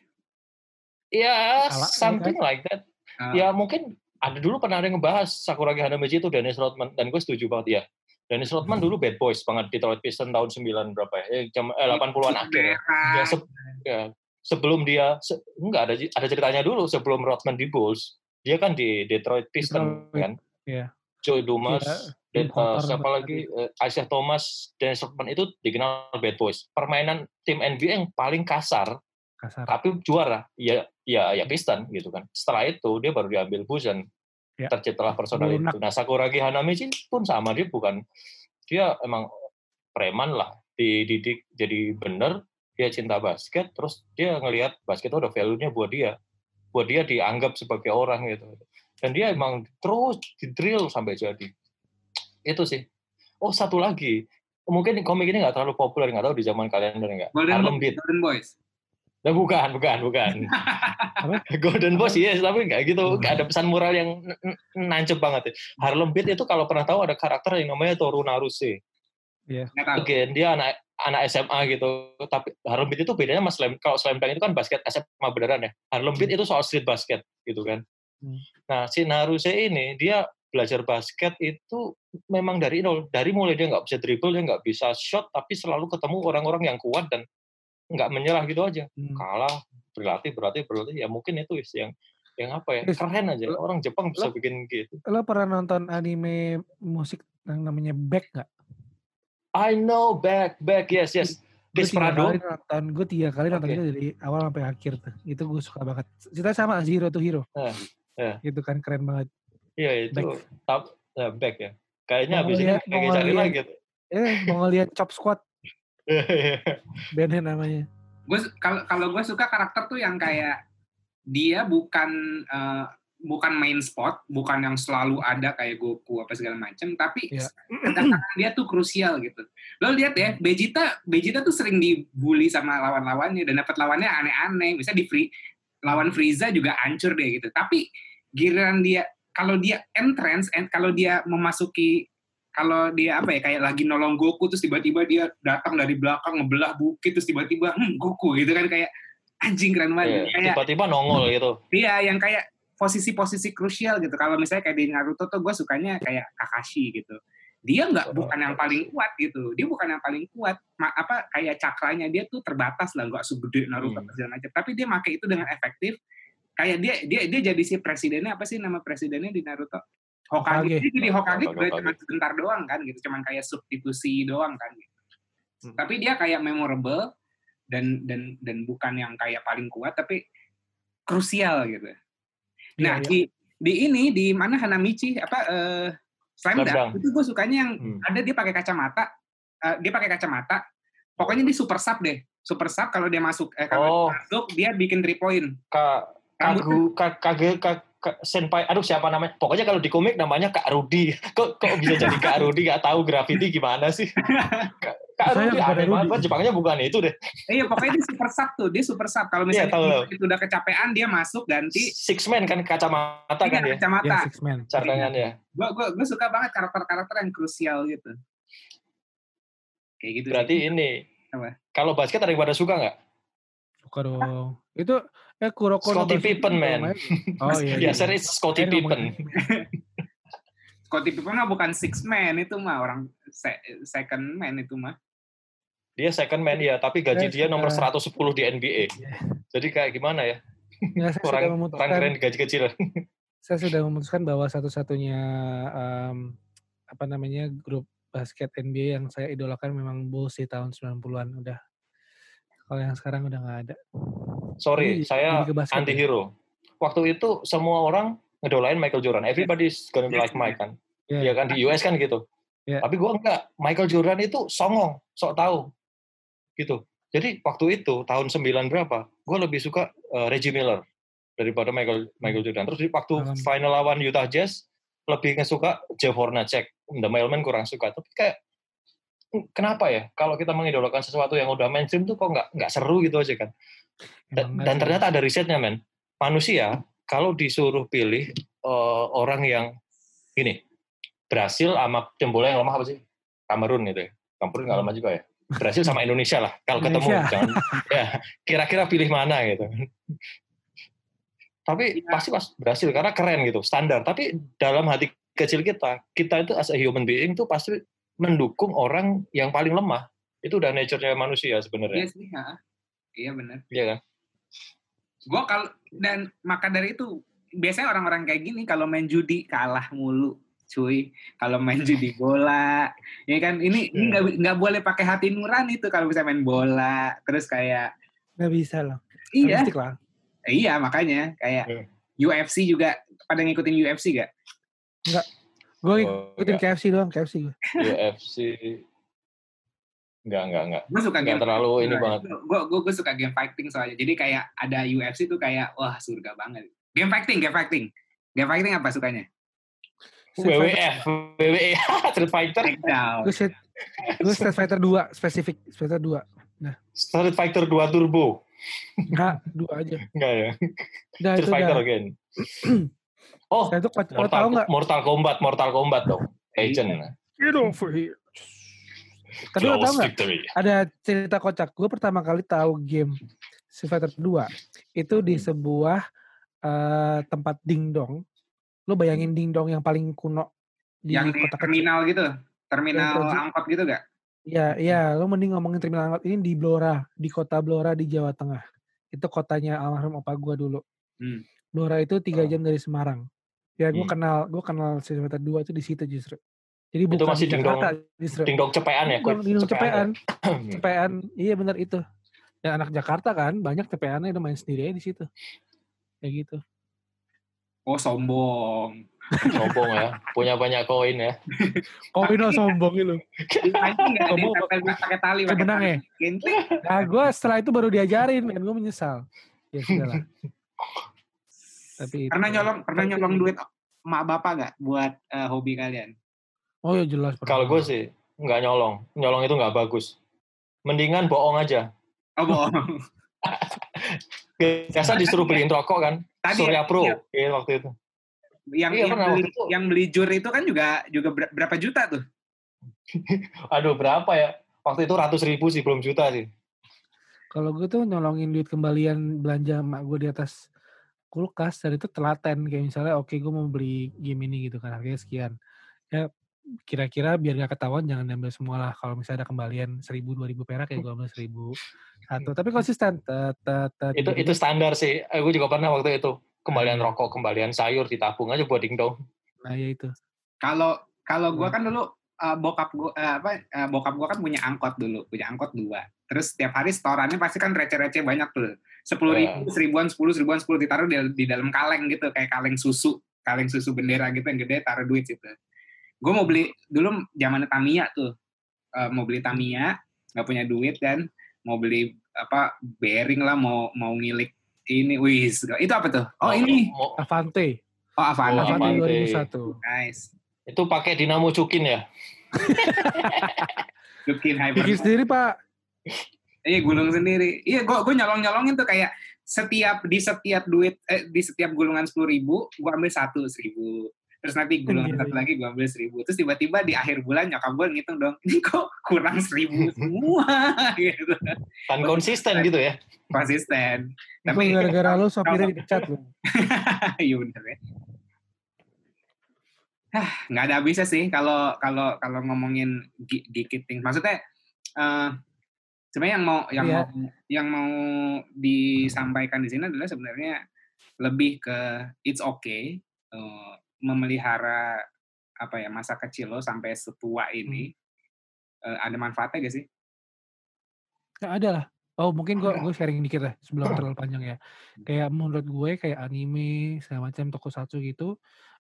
B: Ya, something like that. Uh. Ya mungkin ada dulu pernah ada yang ngebahas Sakuragi Hanamichi itu Dennis Rodman dan gue setuju banget ya. Dennis Rodman dulu bad boys banget di Detroit Pistons tahun 9 berapa ya? Eh, jam eh, 80-an akhir ya sebelum dia se, enggak ada ada ceritanya dulu sebelum Rodman di Bulls dia kan di Detroit Pistons kan
C: yeah.
B: Joe Dumas yeah. Dan,
C: Tim
B: uh, siapa
C: apa
B: lagi uh, Isaiah Thomas, Dennis Rodman itu dikenal bad boys. Permainan tim NBA yang paling kasar
C: kasar.
B: tapi juara ya ya ya Piston gitu kan. Setelah itu dia baru diambil Bulls dan
C: Ya.
B: terciptalah personal
C: Lunak.
B: itu. Nah Sakuragi Hanamichi pun sama dia bukan dia emang preman lah dididik jadi bener dia cinta basket terus dia ngelihat basket itu ada value-nya buat dia buat dia dianggap sebagai orang gitu dan dia emang terus di drill sampai jadi itu sih oh satu lagi mungkin komik ini nggak terlalu populer nggak tahu di zaman kalian bener nggak
A: Golden,
B: Harlem
A: Boys,
B: Beat
A: Golden Boys.
B: Nah, bukan, bukan, bukan. Golden Boys yes, tapi nggak gitu. Nggak ada pesan moral yang nancep banget. ya. Harlem Beat itu kalau pernah tahu ada karakter yang namanya Toru Naruse.
A: Nggak tahu.
B: Again, dia anak anak SMA gitu. Tapi Harlem Beat itu bedanya sama Slam. Kalau Slam Dunk itu kan basket SMA beneran ya. Harlem Beat itu soal street basket gitu kan.
C: Hmm.
B: Nah, si Naruse ini dia belajar basket itu memang dari nol. Dari mulai dia nggak bisa dribble, dia nggak bisa shot, tapi selalu ketemu orang-orang yang kuat dan nggak menyerah gitu aja
C: Hmm.
B: kalah berlatih berlatih berlatih ya mungkin itu yang yang apa ya keren aja orang Jepang bisa
C: lo-
B: bikin gitu
C: Lo pernah nonton anime musik yang namanya Back nggak?
B: I know back back yes yes
C: Gue
B: Desperado
C: kali nonton, gue tiga kali nonton
B: Oke.
C: itu dari awal sampai akhir tuh. Itu gue suka banget. Cerita sama Zero to Hero.
B: Eh, eh.
C: Itu kan keren banget.
B: iya itu
C: Back.
B: tap ya, back ya kayaknya habis ini lagi cari lagi tuh.
C: Eh, mau ngeliat Chop Squad bandnya namanya.
A: gue kalau kalau gue suka karakter tuh yang kayak dia bukan eh, bukan main spot, bukan yang selalu ada kayak Goku apa segala macam, tapi
C: Iya.
A: kedatangan dia tuh krusial gitu. Lo lihat ya, Vegeta Vegeta tuh sering dibully sama lawan-lawannya dan dapat lawannya aneh-aneh. Bisa di free lawan Frieza juga hancur deh gitu. Tapi giliran dia kalau dia entrance, and kalau dia memasuki kalau dia apa ya kayak lagi nolong Goku terus tiba-tiba dia datang dari belakang ngebelah bukit terus tiba-tiba hmm, Goku gitu kan kayak anjing keren
B: Iya,
A: banget kayak
B: tiba-tiba nongol gitu
A: iya yang kayak posisi-posisi krusial gitu. Kalau misalnya kayak di Naruto tuh gue sukanya kayak Kakashi gitu. Dia nggak
B: Oh,
A: bukan yang paling kuat gitu. Dia bukan yang paling kuat. Ma- apa kayak cakranya dia tuh terbatas lah nggak segede Naruto
B: Hmm.
A: segala macam. Tapi dia pakai itu dengan efektif. Kayak dia dia dia jadi si presidennya apa sih nama presidennya di Naruto? Hokage,
C: Hokage.
A: Dia jadi Hokage
B: Hokage,
A: juga cuma sebentar doang kan gitu. Cuman kayak substitusi doang kan gitu.
B: Hmm.
A: tapi dia kayak memorable dan dan dan bukan yang kayak paling kuat tapi krusial gitu nah
C: Iya, iya.
A: di di ini di mana Hanamichi apa eh Slam Dunk, itu gue sukanya yang
B: Hmm.
A: ada dia pakai kacamata eh, dia pakai kacamata pokoknya dia super sub deh super sub kalau dia masuk eh, kalau
B: Oh.
A: dia masuk dia bikin three point
B: Kak
A: Rambutnya-
B: Kagu, Kak, Kage, Kak, Kak Senpai, aduh siapa namanya? Pokoknya kalau di komik namanya Kak Rudi. Kok kok bisa jadi Kak Rudi? Gak tahu graffiti gimana sih? Kak,
C: Saya
B: aneh
C: Rudi.
B: banget. Jepangnya bukan itu deh.
A: iya pokoknya dia super sub tuh dia super sub kalau
B: Iya,
A: misalnya
B: tahu, tahu.
A: itu udah kecapean dia masuk ganti
B: Six Man kan kacamata
A: iya,
B: kan dia.
A: kacamata
C: Ya, Six Man.
B: Cadangannya.
A: gue gue gue suka banget karakter-karakter yang krusial gitu kayak gitu
B: Berarti
A: sih.
B: ini.
A: Apa?
B: Kalau basket ada yang pada suka nggak?
C: Suka dong. Itu eh Kuroko
B: Scottie Pippen, man.
C: Oh iya.
B: Ya,
C: iya.
B: serius Scottie
C: Saya ngomongin
B: Pippen.
A: Scottie Pippen mah bukan six man itu mah orang se- second man itu mah
B: Dia second man ya, tapi gaji dia nomor
C: suka.
B: 110 di NBA.
C: Iya.
B: Jadi kayak gimana ya?
C: Ya, saya sudah
B: Orang orang
C: memutuskan
B: keren gaji kecil.
C: saya sudah memutuskan bahwa satu-satunya em, apa namanya grup basket NBA yang saya idolakan memang Bulls di tahun 90-an udah. Kalau yang sekarang udah nggak ada.
B: Sorry,
C: Jadi-
B: saya
C: ya?
B: anti hero. Waktu itu semua orang ngedolain Michael Jordan. Everybody's gonna be
A: Yes,
B: like Mike kan.
C: Iya.
B: Iya kan di US kan gitu.
C: Iya.
B: Tapi gua enggak. Michael Jordan itu songong, sok tahu. Gitu. Jadi waktu itu tahun 9 berapa? Gue lebih suka uh, Reggie Miller daripada Michael Michael Jordan. Terus di waktu
C: Malam.
B: final lawan Utah Jazz lebih ngesuka Jeff Hornacek. The Mailman kurang suka. Tapi kayak hmm, kenapa ya kalau kita mengidolakan sesuatu yang udah mainstream tuh kok nggak nggak seru gitu aja kan? Dan
C: sih.
B: ternyata ada risetnya men manusia kalau disuruh pilih eh, orang yang ini Brasil sama bola yang lemah apa sih Kamerun gitu ya Kamerun nggak lemah juga ya Brasil sama Indonesia lah kalau ketemu jangan ya kira-kira pilih mana gitu. Tapi
A: Iya.
B: pasti pas Brasil karena keren gitu standar. Tapi dalam hati kecil kita kita itu as a human being tuh pasti mendukung orang yang paling lemah. Itu udah nature-nya manusia
A: iya
B: sebenarnya
A: sih ha. iya benar
B: iya kan?
A: Gue kalau dan maka dari itu biasanya orang-orang kayak gini kalau main judi kalah mulu cuy. Kalau main judi bola, ya kan ini ini nggak nggak boleh pakai hati nurani itu kalau bisa main bola. Terus kayak
C: Nggak bisa loh.
A: iya,
C: lah.
A: iya makanya kayak
B: Iya.
A: UFC juga pada ngikutin UFC gak?
C: Gue
B: Oh,
C: ngikutin
B: enggak.
C: KFC doang, KFC gue.
B: UFC enggak enggak enggak
A: Gue suka
B: Nggak
A: game
B: terlalu
A: fighting
B: ini banget.
A: Gue gue gue suka game fighting soalnya. Jadi kayak ada UFC tuh kayak wah surga banget. Game fighting, game fighting. Game fighting apa sukanya?
B: WWF WWE Street Fighter.
C: Gue set, gue Street Fighter 2, spesifik. Street Fighter 2.
B: Street Fighter 2 Turbo
C: Enggak, dua aja.
B: enggak ya
C: Udah
B: Street Fighter
C: udah.
B: again oh
C: Nah, itu
B: Mortal,
C: tau nggak?
B: Mortal Kombat Mortal Kombat dong Legend
C: Get over here. Tapi lo tau
B: victory
C: Ada cerita kocak. Gue pertama kali tahu game Street Fighter 2 itu di sebuah eh, tempat dingdong. Lo bayangin dingdong yang paling kuno di
A: Yang di
C: kota kecil.
A: terminal gitu. Terminal
C: terji-
A: angkot gitu gak?
C: Iya, iya. Lo mending ngomongin terminal angkot ini di Blora, di kota Blora di Jawa Tengah. Itu kotanya almarhum opa gue dulu.
A: Hmm.
C: Blora itu tiga
B: Oh.
C: jam dari Semarang. Ya, gue
B: Hmm.
C: kenal, gue kenal Fighter 2 itu di situ justru. Jadi bukan
B: masih
C: di
B: dingdong-
C: Jakarta justru.
B: dingdong cepean ya
C: Dingdong, cepean.
B: ya?
C: cepean iya benar itu ya anak Jakarta kan banyak cepeannya udah main sendiri aja di situ kayak gitu
A: Oh sombong.
B: sombong ya punya banyak koin ya
C: koin lo sombong
A: ada
C: Sombong.
A: pakai tali.
C: Benang ya? Nah gue setelah itu baru diajarin kan gue menyesal ya sudah lah tapi itu.
A: Pernah nyolong, pernah nyolong duit emak bapak gak buat eh, hobi kalian?
C: oh ya jelas pernah.
B: kalau gue sih nggak nyolong nyolong itu nggak bagus mendingan bohong aja
A: Oh bohong.
B: biasa disuruh beliin rokok kan?
A: Tadi
B: Surya Pro
A: iya,
B: iya, waktu itu.
A: Yang,
B: Iya,
A: yang,
B: pernah
A: beli,
B: itu.
A: yang beli jur itu kan juga juga ber- berapa juta tuh?
B: aduh berapa ya? Waktu itu ratus ribu sih belum juta sih.
C: Kalau gue tuh nyolongin duit kembalian belanja emak gue di atas kulkas dan itu telaten. Kayak misalnya oke gue mau beli game ini gitu kan harganya sekian. Ya kira-kira biar gak ketahuan jangan diambil semua lah kalau misalnya ada kembalian seribu dua ribu perak ya gue ambil seribu satu tapi konsisten tet, tet,
B: itu itu standar sih Eh, gue juga pernah waktu itu kembalian
C: Hmm.
B: rokok kembalian sayur ditabung aja buat dingdong
C: nah ya itu
A: Kalau kalau gua
C: Hmm.
A: kan dulu eh, bokap gua eh, apa eh, bokap gua kan punya angkot dulu, punya angkot dua. Terus setiap hari setorannya pasti kan receh-receh banyak tuh. Sepuluh
B: Iya.
A: ribu, seribuan, sepuluh, seribuan, sepuluh ditaruh di, di dalam kaleng gitu, kayak kaleng susu, kaleng susu bendera gitu yang gede taruh duit situ. Gue mau beli dulu zaman Tamiya tuh, Eh, mau beli Tamiya, nggak punya duit dan mau beli apa bearing lah, mau mau ngilik ini, wis itu apa tuh? Oh ini,
B: mau-
C: Avante
A: oh Avante,
B: Oh,
C: Avante
B: Avante.
C: 2001
A: nice.
B: itu pakai dinamo cukin ya
A: Bikin hyper.
C: bikin sendiri pak
A: Iya gulung sendiri. Iya, gue gue nyolong nyolongin tuh kayak setiap di setiap duit eh, di setiap gulungan sepuluh ribu, gue ambil satu seribu. Terus nanti gulungan
C: Iya,
A: satu lagi gue ambil seribu. Terus tiba-tiba di akhir bulan nyokap gue ngitung dong, ini kok kurang seribu semua gitu.
B: kan konsisten gitu ya
A: Konsisten.
C: itu
A: Tapi
C: gara-gara lo sopirnya dipecat lo
A: iya bener ya. Hah, nggak ada habisnya sih kalau kalau kalau ngomongin gi- gikiting. Maksudnya eh sebenarnya yang mau yang
C: Iya.
A: mau yang mau disampaikan di sini adalah sebenarnya lebih ke it's okay eh, memelihara apa ya masa kecil lo sampai setua ini Eh, ada manfaatnya gak sih?
C: Ya, ada lah. Oh mungkin gue gue sharing dikit lah sebelum terlalu panjang ya. Kayak menurut gue kayak anime segala macam tokusatsu gitu.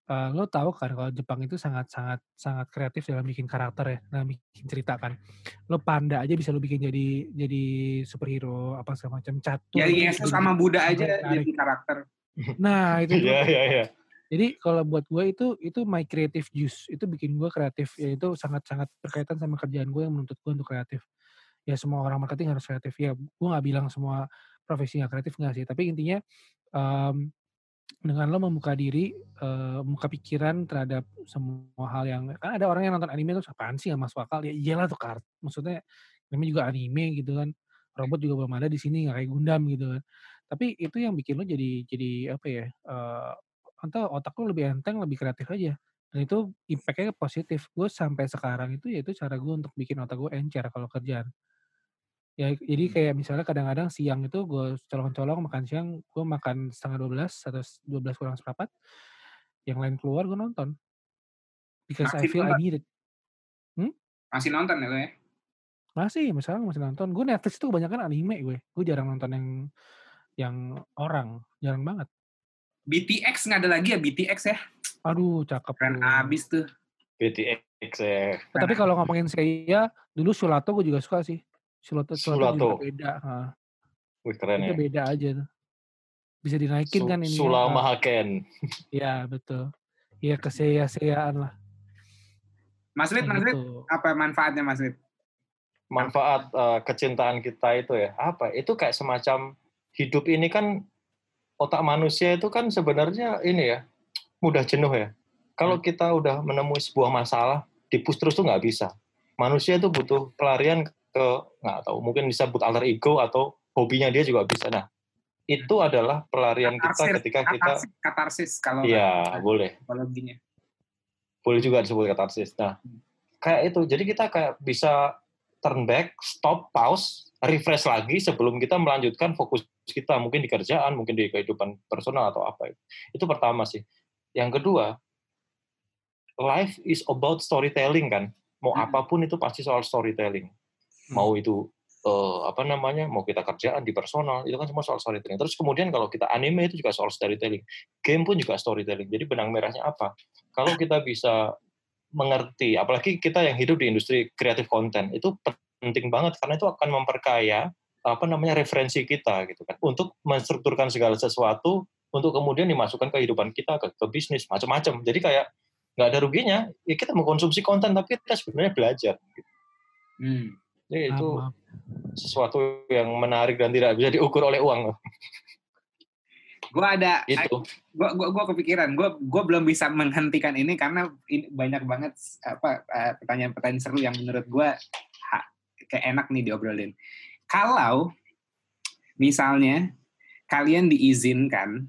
C: eh, lo tahu kan kalau Jepang itu sangat sangat sangat kreatif dalam bikin karakter ya, dalam bikin cerita kan. Lo panda aja bisa lo bikin jadi jadi superhero apa segala macam catur.
A: Ya Yesus sama Buddha aja jadi karakter.
C: Nah itu
B: iya iya iya
C: jadi kalau buat gue itu itu my creative juice. Itu bikin gue kreatif. Ya itu sangat sangat berkaitan sama kerjaan gue yang menuntut gue untuk kreatif. Ya semua orang marketing harus kreatif. Ya gue nggak bilang semua profesi nggak kreatif nggak sih. Tapi intinya em, dengan lo membuka diri eh, membuka pikiran terhadap semua hal yang kan ada orang yang nonton anime tuh apaan sih? Nggak masuk akal. Ya iyalah tuh kart maksudnya namanya juga anime gitu kan. Robot juga belum ada di sini nggak kayak Gundam gitu kan. Tapi itu yang bikin lo jadi jadi apa ya eh, atau otak lo lebih enteng lebih kreatif aja dan itu impactnya positif gue sampai sekarang itu ya itu cara gue untuk bikin otak gue encer kalau kerjaan ya jadi kayak misalnya kadang-kadang siang itu gue colong-colong makan siang gue makan setengah 12 atau 12 kurang seperempat yang lain keluar gue nonton because I
A: Masih
C: feel I
A: nonton?
C: need it.
A: Masih nonton ya lo ya?
C: Masih, misalnya masih nonton. Gue Netflix tuh kebanyakan anime gue. Gue jarang nonton yang yang orang, jarang banget.
A: BTX nggak ada lagi ya BTX ya?
C: Aduh, cakep
A: Keren abis tuh.
B: BTX ya.
C: Eh, tapi kalau ngomongin Seiya, dulu Shulato gue juga suka sih. Shulato, Shulato juga
B: Shulato.
C: beda. Heeh.
B: Wih keren
C: Itu
B: ya.
C: beda aja tuh. Bisa dinaikin
B: Su-
C: kan ini.
B: Sulama Haken.
C: Iya, betul. Iya, keseya-seyaan lah.
A: Mas Lid, Mas Lid,
C: gitu.
A: apa manfaatnya Mas Lid?
B: Manfaat eh, kecintaan kita itu ya. Apa? Itu kayak semacam hidup ini kan otak manusia itu kan sebenarnya ini ya mudah jenuh ya. Kalau kita udah menemui sebuah masalah, dipus terus tuh nggak bisa. Manusia itu butuh pelarian ke nggak tahu mungkin disebut alter ego atau hobinya dia juga bisa. Nah itu adalah pelarian kita
A: Katarsis,
B: ketika kita
A: Katarsis, katarsis kalau
B: Iya, boleh.
A: psikologinya.
B: boleh juga disebut katarsis. Nah, kayak itu. Jadi kita kayak bisa turn back, stop, pause, refresh lagi sebelum kita melanjutkan fokus kita mungkin di kerjaan, mungkin di kehidupan personal atau apa itu. Itu pertama sih. Yang kedua, life is about storytelling kan. Mau
A: Hmm.
B: apa pun itu pasti soal storytelling. Mau itu eh, apa namanya, mau kita kerjaan di personal, itu kan semua soal storytelling. Terus kemudian kalau kita anime itu juga soal storytelling. Game pun juga storytelling. Jadi benang merahnya apa? Kalau kita bisa mengerti, apalagi kita yang hidup di industri kreatif konten, itu penting banget karena itu akan memperkaya apa namanya referensi kita gitu kan untuk menstrukturkan segala sesuatu untuk kemudian dimasukkan ke kehidupan kita ke, ke bisnis macam-macam jadi kayak nggak ada ruginya ya kita mengkonsumsi konten tapi kita sebenarnya belajar gitu.
A: Hmm.
B: jadi itu
C: maaf.
B: sesuatu yang menarik dan tidak bisa diukur oleh uang
A: Gue ada,
B: itu
A: gue gua, gua kepikiran, gue gua belum bisa menghentikan ini karena ini banyak banget apa eh, pertanyaan-pertanyaan seru yang menurut gue kayak enak nih diobrolin. Kalau misalnya kalian diizinkan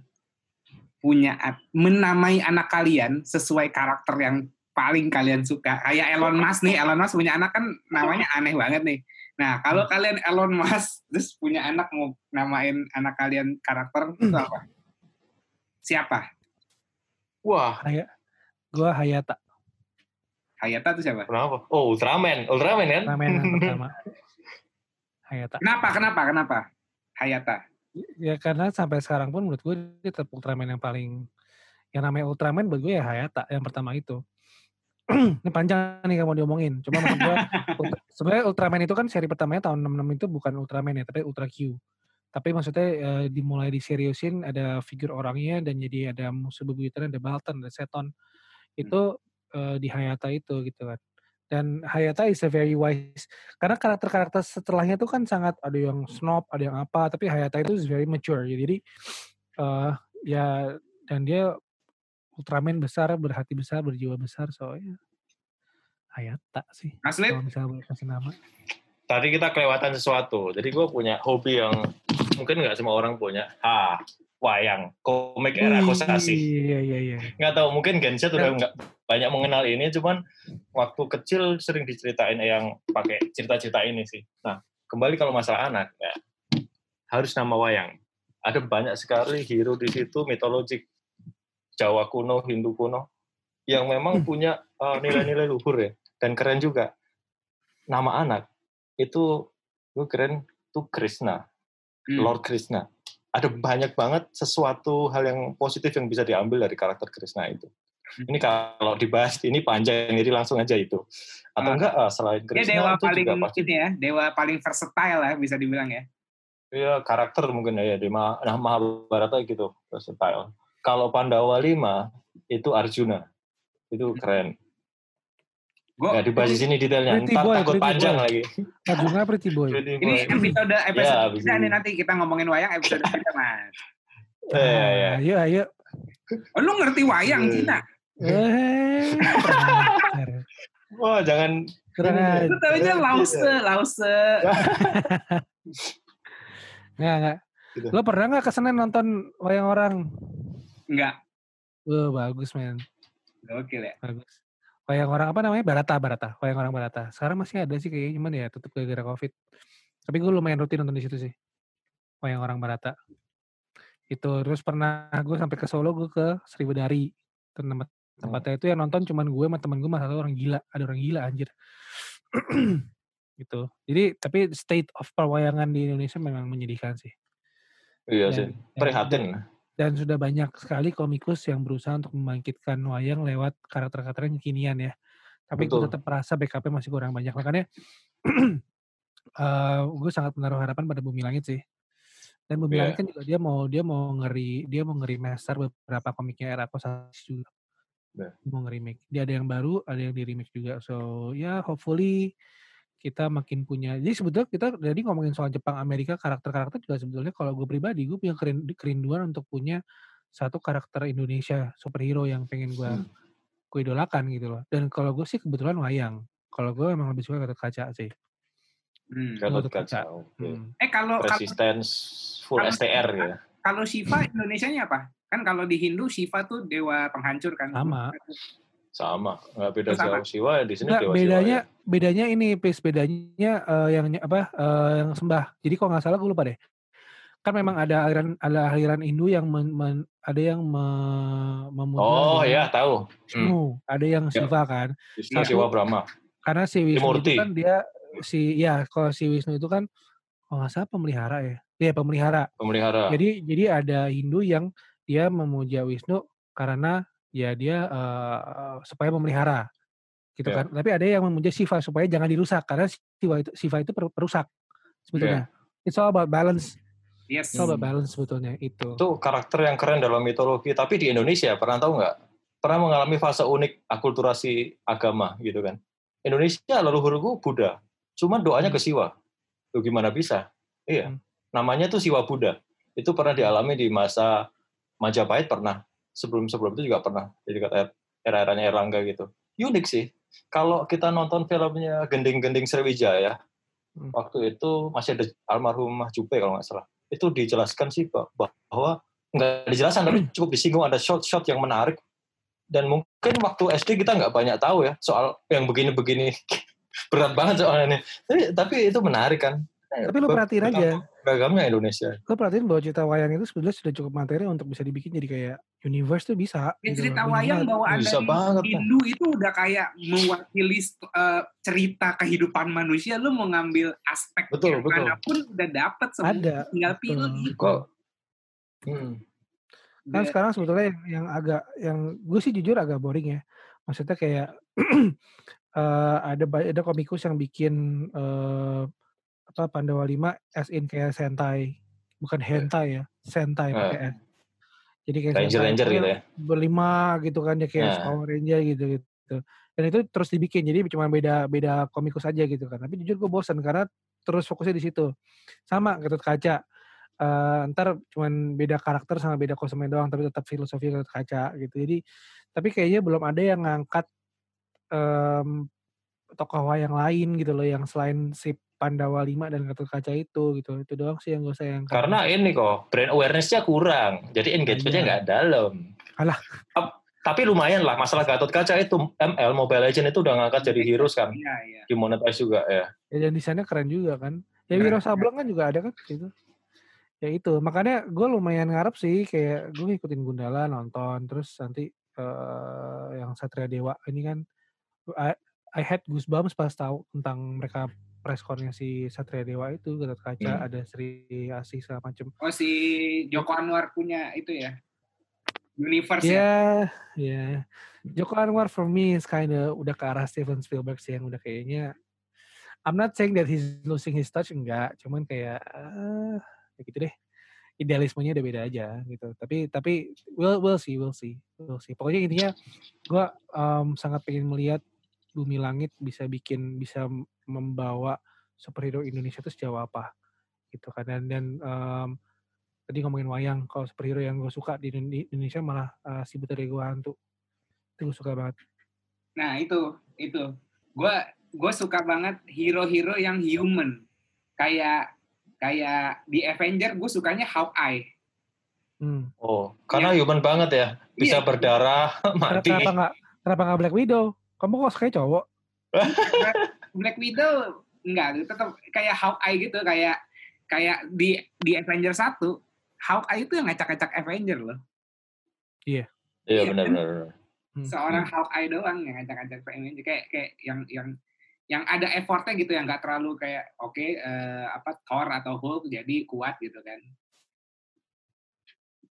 A: punya menamai anak kalian sesuai karakter yang paling kalian suka, kayak Elon Musk nih, Elon Musk punya anak kan namanya aneh banget nih. Nah, kalau kalian Elon Musk terus punya anak mau namain anak kalian karakter itu apa? Siapa?
B: wah
C: Gue Hayata.
A: Hayata itu siapa?
B: kenapa oh Ultraman Ultraman kan
C: yang pertama. Hayata.
A: Kenapa? Kenapa? Kenapa? Hayata.
C: Ya karena sampai sekarang pun menurut gue dia tetap Ultraman yang paling yang namanya Ultraman buat gue ya Hayata yang pertama itu. ini panjang nih kalau mau diomongin. Cuma maksud gue sebenarnya Ultraman itu kan seri pertamanya tahun 66 itu bukan Ultraman ya, tapi Ultra Q. Tapi maksudnya eh, dimulai diseriusin ada figur orangnya dan jadi ada musuh bebuyutan, ada Baltan, ada Seton. Itu eh, di Hayata itu gitu kan. Dan Hayata is a very wise karena karakter-karakter setelahnya tuh kan sangat ada yang snob, ada yang apa, tapi Hayata itu is very mature. Jadi eh ya dan dia Ultraman besar, berhati besar, berjiwa besar, so ya Hayata sih.
A: Mas Lid?
C: Kalau misalnya boleh kasih nama.
B: tadi kita kelewatan sesuatu. Jadi gue punya hobi yang mungkin nggak semua orang punya. Ah, wayang, komik era kosasi.
C: Iya iya iya.
B: Nggak tahu, mungkin Gen Z udah nggak banyak mengenal ini, cuman waktu kecil sering diceritain yang pakai cerita-cerita ini sih. Nah, kembali kalau masalah anak, ya, harus nama wayang. Ada banyak sekali hero di situ mitologik Jawa kuno, Hindu kuno, yang memang punya uh, nilai-nilai luhur ya, dan keren juga. Nama anak itu gue keren tuh Krishna,
A: Hmm.
B: Lord Krishna. Ada banyak banget sesuatu hal yang positif yang bisa diambil dari karakter Krishna itu.
A: Hmm.
B: Ini kalau dibahas ini panjang, jadi langsung aja itu. Atau
A: Ah.
B: enggak ah, selain Krishna
A: dewa
B: itu
A: paling
B: juga pasti
A: ini ya, dewa paling versatile lah bisa dibilang ya.
B: ya, karakter mungkin ya di Ma- nah, Mahabharata gitu versatile. Kalau Pandawa 5 itu Arjuna. Itu
A: Hmm.
B: keren.
A: Gue
B: Nggak dibahas di sini detailnya.
C: Pretty
B: Ntar
C: boy,
B: takut
C: pretty
B: panjang
C: boy.
B: lagi.
C: Arjuna Pretty Boy.
B: Pretty
A: ini
B: boy.
A: episode episode
B: Ya,
A: kita nih nanti kita ngomongin wayang episode kita mas.
B: Eh, ya, ya.
C: Ayo ayo.
A: Oh, lu ngerti wayang
B: Eh.
A: Cina?
C: Eh.
B: Wah, jangan
C: Kurang
B: Ini nih.
C: ajar.
A: Lu tahunya lause, lause.
C: Nggak, nggak.
B: Gitu.
C: Lo pernah nggak ke Senen nonton wayang orang?
A: Enggak.
C: Wah, bagus men.
A: Gokil ya.
C: Bagus. Wayang orang apa namanya? Barata, Barata. Wayang orang Barata. Sekarang masih ada sih kayaknya, cuman ya tutup gara-gara Covid. Tapi gue lumayan rutin nonton di situ sih. Wayang orang Barata. Itu terus pernah gue sampai ke Solo gue ke Seribu Dari. Tempat Tempatnya itu yang nonton cuman gue sama temen gue satu orang gila. Ada orang gila anjir. gitu. Jadi tapi state of perwayangan di Indonesia memang menyedihkan sih.
B: Iya
C: Dan-
B: sih. Prihatin.
C: Dan sudah banyak sekali komikus yang berusaha untuk membangkitkan wayang lewat karakter-karakter yang kekinian ya. Tapi gue
B: Betul.
C: tetap merasa backupnya masih kurang banyak. Makanya eh gue sangat menaruh harapan pada Bumi Langit sih. Dan Bumi
B: Iya.
C: Langit kan juga dia mau dia mau ngeri dia mau ngeri master beberapa komiknya era Kosasi juga.
B: Iya.
C: Dia mau nge-remake. Dia ada yang baru, ada yang di remake juga. So ya hopefully kita makin punya. Jadi sebetulnya kita jadi ngomongin soal Jepang Amerika karakter-karakter juga sebetulnya kalau gue pribadi gue punya kerin- kerinduan untuk punya satu karakter Indonesia superhero yang pengen gue
B: Hmm.
C: gue idolakan gitu loh. Dan kalau gue sih kebetulan wayang. Kalau gue emang lebih suka Gatot Kaca sih.
A: Hmm.
B: Gatot
C: Kaca.
B: Kaca. Oke.
C: Hmm.
A: Eh kalau
B: Resistance full
A: kalau-
B: STR ya.
A: kalau Shiva Indonesianya apa? Kan kalau di Hindu Shiva tuh dewa penghancur kan.
C: Sama.
B: Sama, nggak beda
A: apa?
B: jauh. Siwa di sini
C: Enggak,
B: dewa
C: bedanya
B: Siwa.
C: bedanya ini Pis, bedanya eh, yang apa eh, yang sembah. Jadi kalau nggak salah gue lupa deh. Kan memang ada aliran ada aliran Hindu yang men- men- ada yang me- memuja
B: Oh ya tahu.
C: Vishnu, ada yang
B: Ya.
C: Shiva kan.
B: Wisnu
C: Satu-
B: Siwa Brahma.
C: Karena si Wisnu
B: Trimurti.
C: itu kan dia si ya kalau si Wisnu itu kan kalau nggak salah pemelihara ya. Iya pemelihara.
B: Pemelihara.
C: Jadi jadi ada Hindu yang dia memuja Wisnu karena ya dia eh, supaya memelihara gitu
B: Ya.
C: kan. Tapi ada yang memuja Shiva supaya jangan dirusak karena Shiva itu Shiva itu per- perusak sebetulnya. It's all about balance.
A: Yes.
C: It's all about
B: Hmm.
C: balance sebetulnya itu.
B: Itu karakter yang keren dalam mitologi. Tapi di Indonesia pernah tahu nggak? Pernah mengalami fase unik akulturasi agama gitu kan. Indonesia leluhurku Buddha. Cuman doanya ke Siwa. Tuh gimana bisa? Iya.
C: Hmm.
B: Namanya tuh Siwa Buddha. Itu pernah dialami di masa Majapahit pernah. Sebelum-sebelum itu juga pernah. Jadi kata era-eranya Erlangga gitu. Unik sih. Kalau kita nonton filmnya Gending-Gending Sriwijaya,
C: Hmm.
B: waktu itu masih ada almarhumah Jupe kalau nggak salah. Itu dijelaskan sih bahwa nggak dijelaskan tapi cukup disinggung ada shot-shot yang menarik dan mungkin waktu SD kita nggak banyak tahu ya soal yang begini-begini berat banget soalnya ini tapi, tapi itu menarik kan
C: Tapi lu perhatiin aja,
B: beragamnya Indonesia
C: lu perhatiin bahwa cerita wayang itu sebetulnya sudah cukup materi untuk bisa dibikin jadi kayak universe tuh bisa.
A: Ya,
C: gitu
A: cerita
C: loh.
A: wayang bahwa ada. Hindu itu udah kayak mewakili eh, cerita kehidupan manusia. Lu mau ngambil aspek
B: Betul,
A: yang
B: betul.
A: mana pun udah dapet semua.
C: Ada,
A: Tinggal pilih.
B: kok hmm,
C: kan
A: Udah-
C: sekarang sebetulnya yang, yang agak yang gue sih jujur agak boring ya maksudnya kayak eh, ada ada komikus yang bikin eh, apa Pandawa 5 as in kayak sentai bukan hentai ya sentai
B: Eh.
C: pakai S jadi kayak
B: Ranger
C: sentai
B: Ranger
C: itu
B: gitu ya?
C: berlima gitu kan ya kayak
B: Nah.
C: Power Ranger gitu gitu. Dan itu terus dibikin jadi cuma beda beda komikus aja gitu kan. Tapi jujur gue bosan karena terus fokusnya di situ. Sama Gatot Kaca. Eh, ntar cuman beda karakter sama beda kostumnya doang tapi tetap filosofi Gatot Kaca gitu. Jadi tapi kayaknya belum ada yang ngangkat em, tokoh wayang lain gitu loh yang selain si Pandawa 5 dan Gatot Kaca itu gitu. Itu doang sih yang gue sayangkan.
B: Karena ini kok brand awareness-nya kurang. Jadi engagementnya
C: Iya.
B: nggak dalam.
C: Alah.
B: Tap- tapi lumayan lah masalah Gatot Kaca itu ML Mobile Legend itu udah ngangkat jadi heroes kan.
A: Iya, iya.
B: dimonetize juga ya.
C: Ya dan desainnya keren juga kan. Ya Wiro Sableng kan juga ada kan gitu. Ya itu. Makanya gue lumayan ngarep sih kayak gue ngikutin Gundala nonton terus nanti eh, yang Satria Dewa ini kan I, I had goosebumps pas tahu tentang mereka press con-nya si Satria Dewa itu Gatot Kaca
B: Hmm.
C: ada Sri Asih segala macem.
A: Oh si Joko Anwar punya itu ya. Universe ya.
C: ya ya Joko Anwar for me is kinda udah ke arah Steven Spielberg sih yang udah kayaknya. I'm not saying that he's losing his touch enggak. Cuman kayak ah, ya gitu deh. Idealismenya udah beda aja gitu. Tapi tapi we'll we'll see we'll see we'll see. Pokoknya intinya gue sangat pengen melihat bumi langit bisa bikin bisa membawa superhero Indonesia itu sejauh apa gitu kan dan dan em, tadi ngomongin wayang kalau superhero yang gue suka di Indone- Indonesia malah uh, si Buta Gue Hantu itu gue suka banget
A: Nah itu itu. Gue gue suka banget hero-hero yang human. Kayak kayak di Avenger gue sukanya Hawkeye.
C: hmm.
B: oh karena human banget ya bisa
A: Iya.
B: berdarah
C: Kenapa-
B: mati
C: kenapa nggak kenapa nggak Black Widow kamu kok suka cowok
A: Black Widow enggak tetap kayak Hawkeye gitu kayak kayak di di Avenger 1 Hawkeye itu yang ngacak-ngacak Avenger loh.
B: iya
A: Iya,
B: benar
A: kan?
B: benar
C: Hmm. Hmm.
A: seorang Hawkeye doang yang ngajak-ngajak PMJ kayak kayak yang yang yang ada effortnya gitu yang nggak terlalu kayak oke eh, apa Thor atau Hulk jadi kuat gitu kan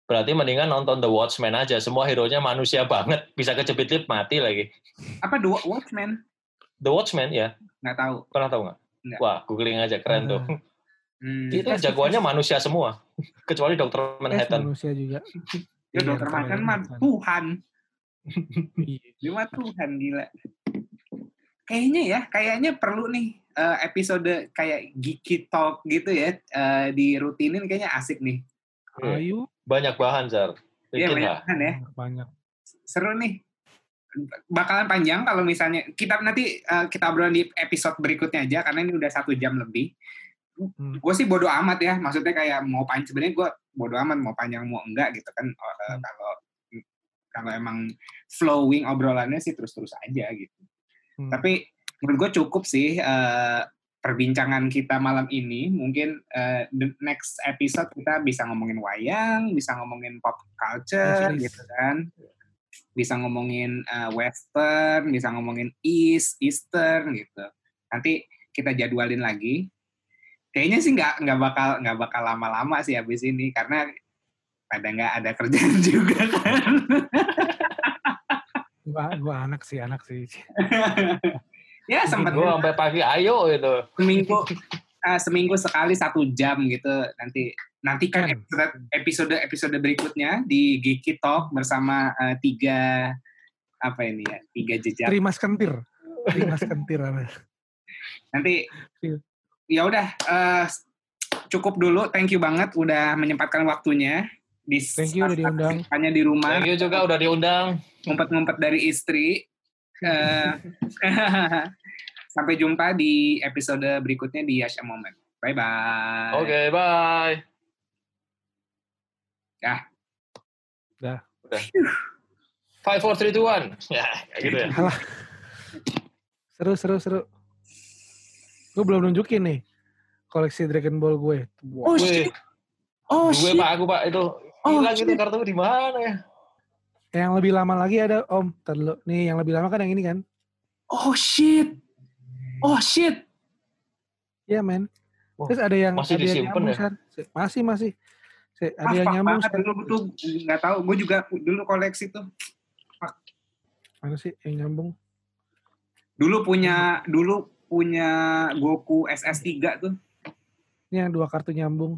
B: Berarti mendingan nonton The Watchmen aja. Semua hero-nya manusia banget. Bisa kejepit lift mati lagi.
A: apa The Watchmen
B: The Watchmen ya.
A: nggak tahu
B: Pernah tahu nggak?
A: Nggak.
B: Wah, googling aja keren tuh.
A: hmm.
B: Itu jagoannya manusia semua. Kecuali Dr.
C: Eh,
B: Manhattan.
C: manusia juga.
A: ya
C: Iya,
A: dokter
C: Dr.
A: Manhattan mah. Tuhan
C: Iya.
A: dia mah Tuhan gila kayaknya ya kayaknya perlu nih eh, episode kayak geeky talk gitu ya eh, dirutinin kayaknya asik nih
B: Iya. Banyak bahan, Zar.
A: Iya banyak
B: lah.
A: kan ya
C: banyak.
A: seru nih bakalan panjang kalau misalnya kita nanti eh, kita obrolin di episode berikutnya aja karena ini udah satu jam lebih
C: Hmm.
A: gue sih bodoh amat ya maksudnya kayak mau panjang sebenarnya gue bodoh amat mau panjang mau enggak gitu kan Eh,
C: Hmm.
A: kalau kalau emang flowing obrolannya sih terus-terus aja gitu
C: Hmm.
A: tapi menurut gue cukup sih eh, perbincangan kita malam ini mungkin eh, the next episode kita bisa ngomongin wayang bisa ngomongin pop culture gitu kan. Bisa ngomongin eh, western bisa ngomongin east eastern gitu. Nanti kita jadwalin lagi. Kayaknya sih nggak nggak bakal nggak bakal lama-lama sih habis ini karena pada nggak ada kerjaan juga kan.
C: Gua, gua anak sih, anak sih.
A: ya sempat
B: Gue sampai pagi ayo gitu.
A: seminggu eh, seminggu sekali satu jam gitu nanti nantikan
C: Kan.
A: episode episode episode berikutnya di Geeky Talk bersama eh, tiga apa ini ya tiga jejak
C: Trimas kentir. Trimas kentir.
A: nanti
C: Iya.
A: ya udah eh, cukup dulu thank you banget udah menyempatkan waktunya di
C: Thank you udah diundang.
A: hanya di rumah
B: Thank you juga udah diundang.
A: ngumpet-ngumpet dari istri sampai jumpa di episode berikutnya di Yasha Moment bye bye
B: Oke, bye.
A: Dah.
C: Dah.
B: Udah. Five, four, three, two, one. Ya, kayak gitu ya.
C: Alah. Seru, seru, seru. Gue belum nunjukin nih koleksi Dragon Ball gue.
A: oh
B: Wih,
A: shit oh
B: gue
A: shit
B: pak, aku pak itu
A: Oh,
B: hilang itu kartu di mana ya?
C: Yang lebih lama lagi ada Om. Ntar dulu. Nih yang lebih lama kan yang ini kan?
A: oh shit oh shit
C: Iya men.
B: Wah,
C: Terus ada yang
B: masih
C: ada yang
B: disimpan
C: nyambung,
B: ya?
C: Masih masih. Se- Ada
A: Ah,
C: yang nyambung.
A: banget dulu tuh nggak tahu gue juga dulu koleksi tuh
C: Mana sih yang nyambung?
A: dulu punya dulu punya Goku SS3 tuh
C: Ini yang dua kartu nyambung.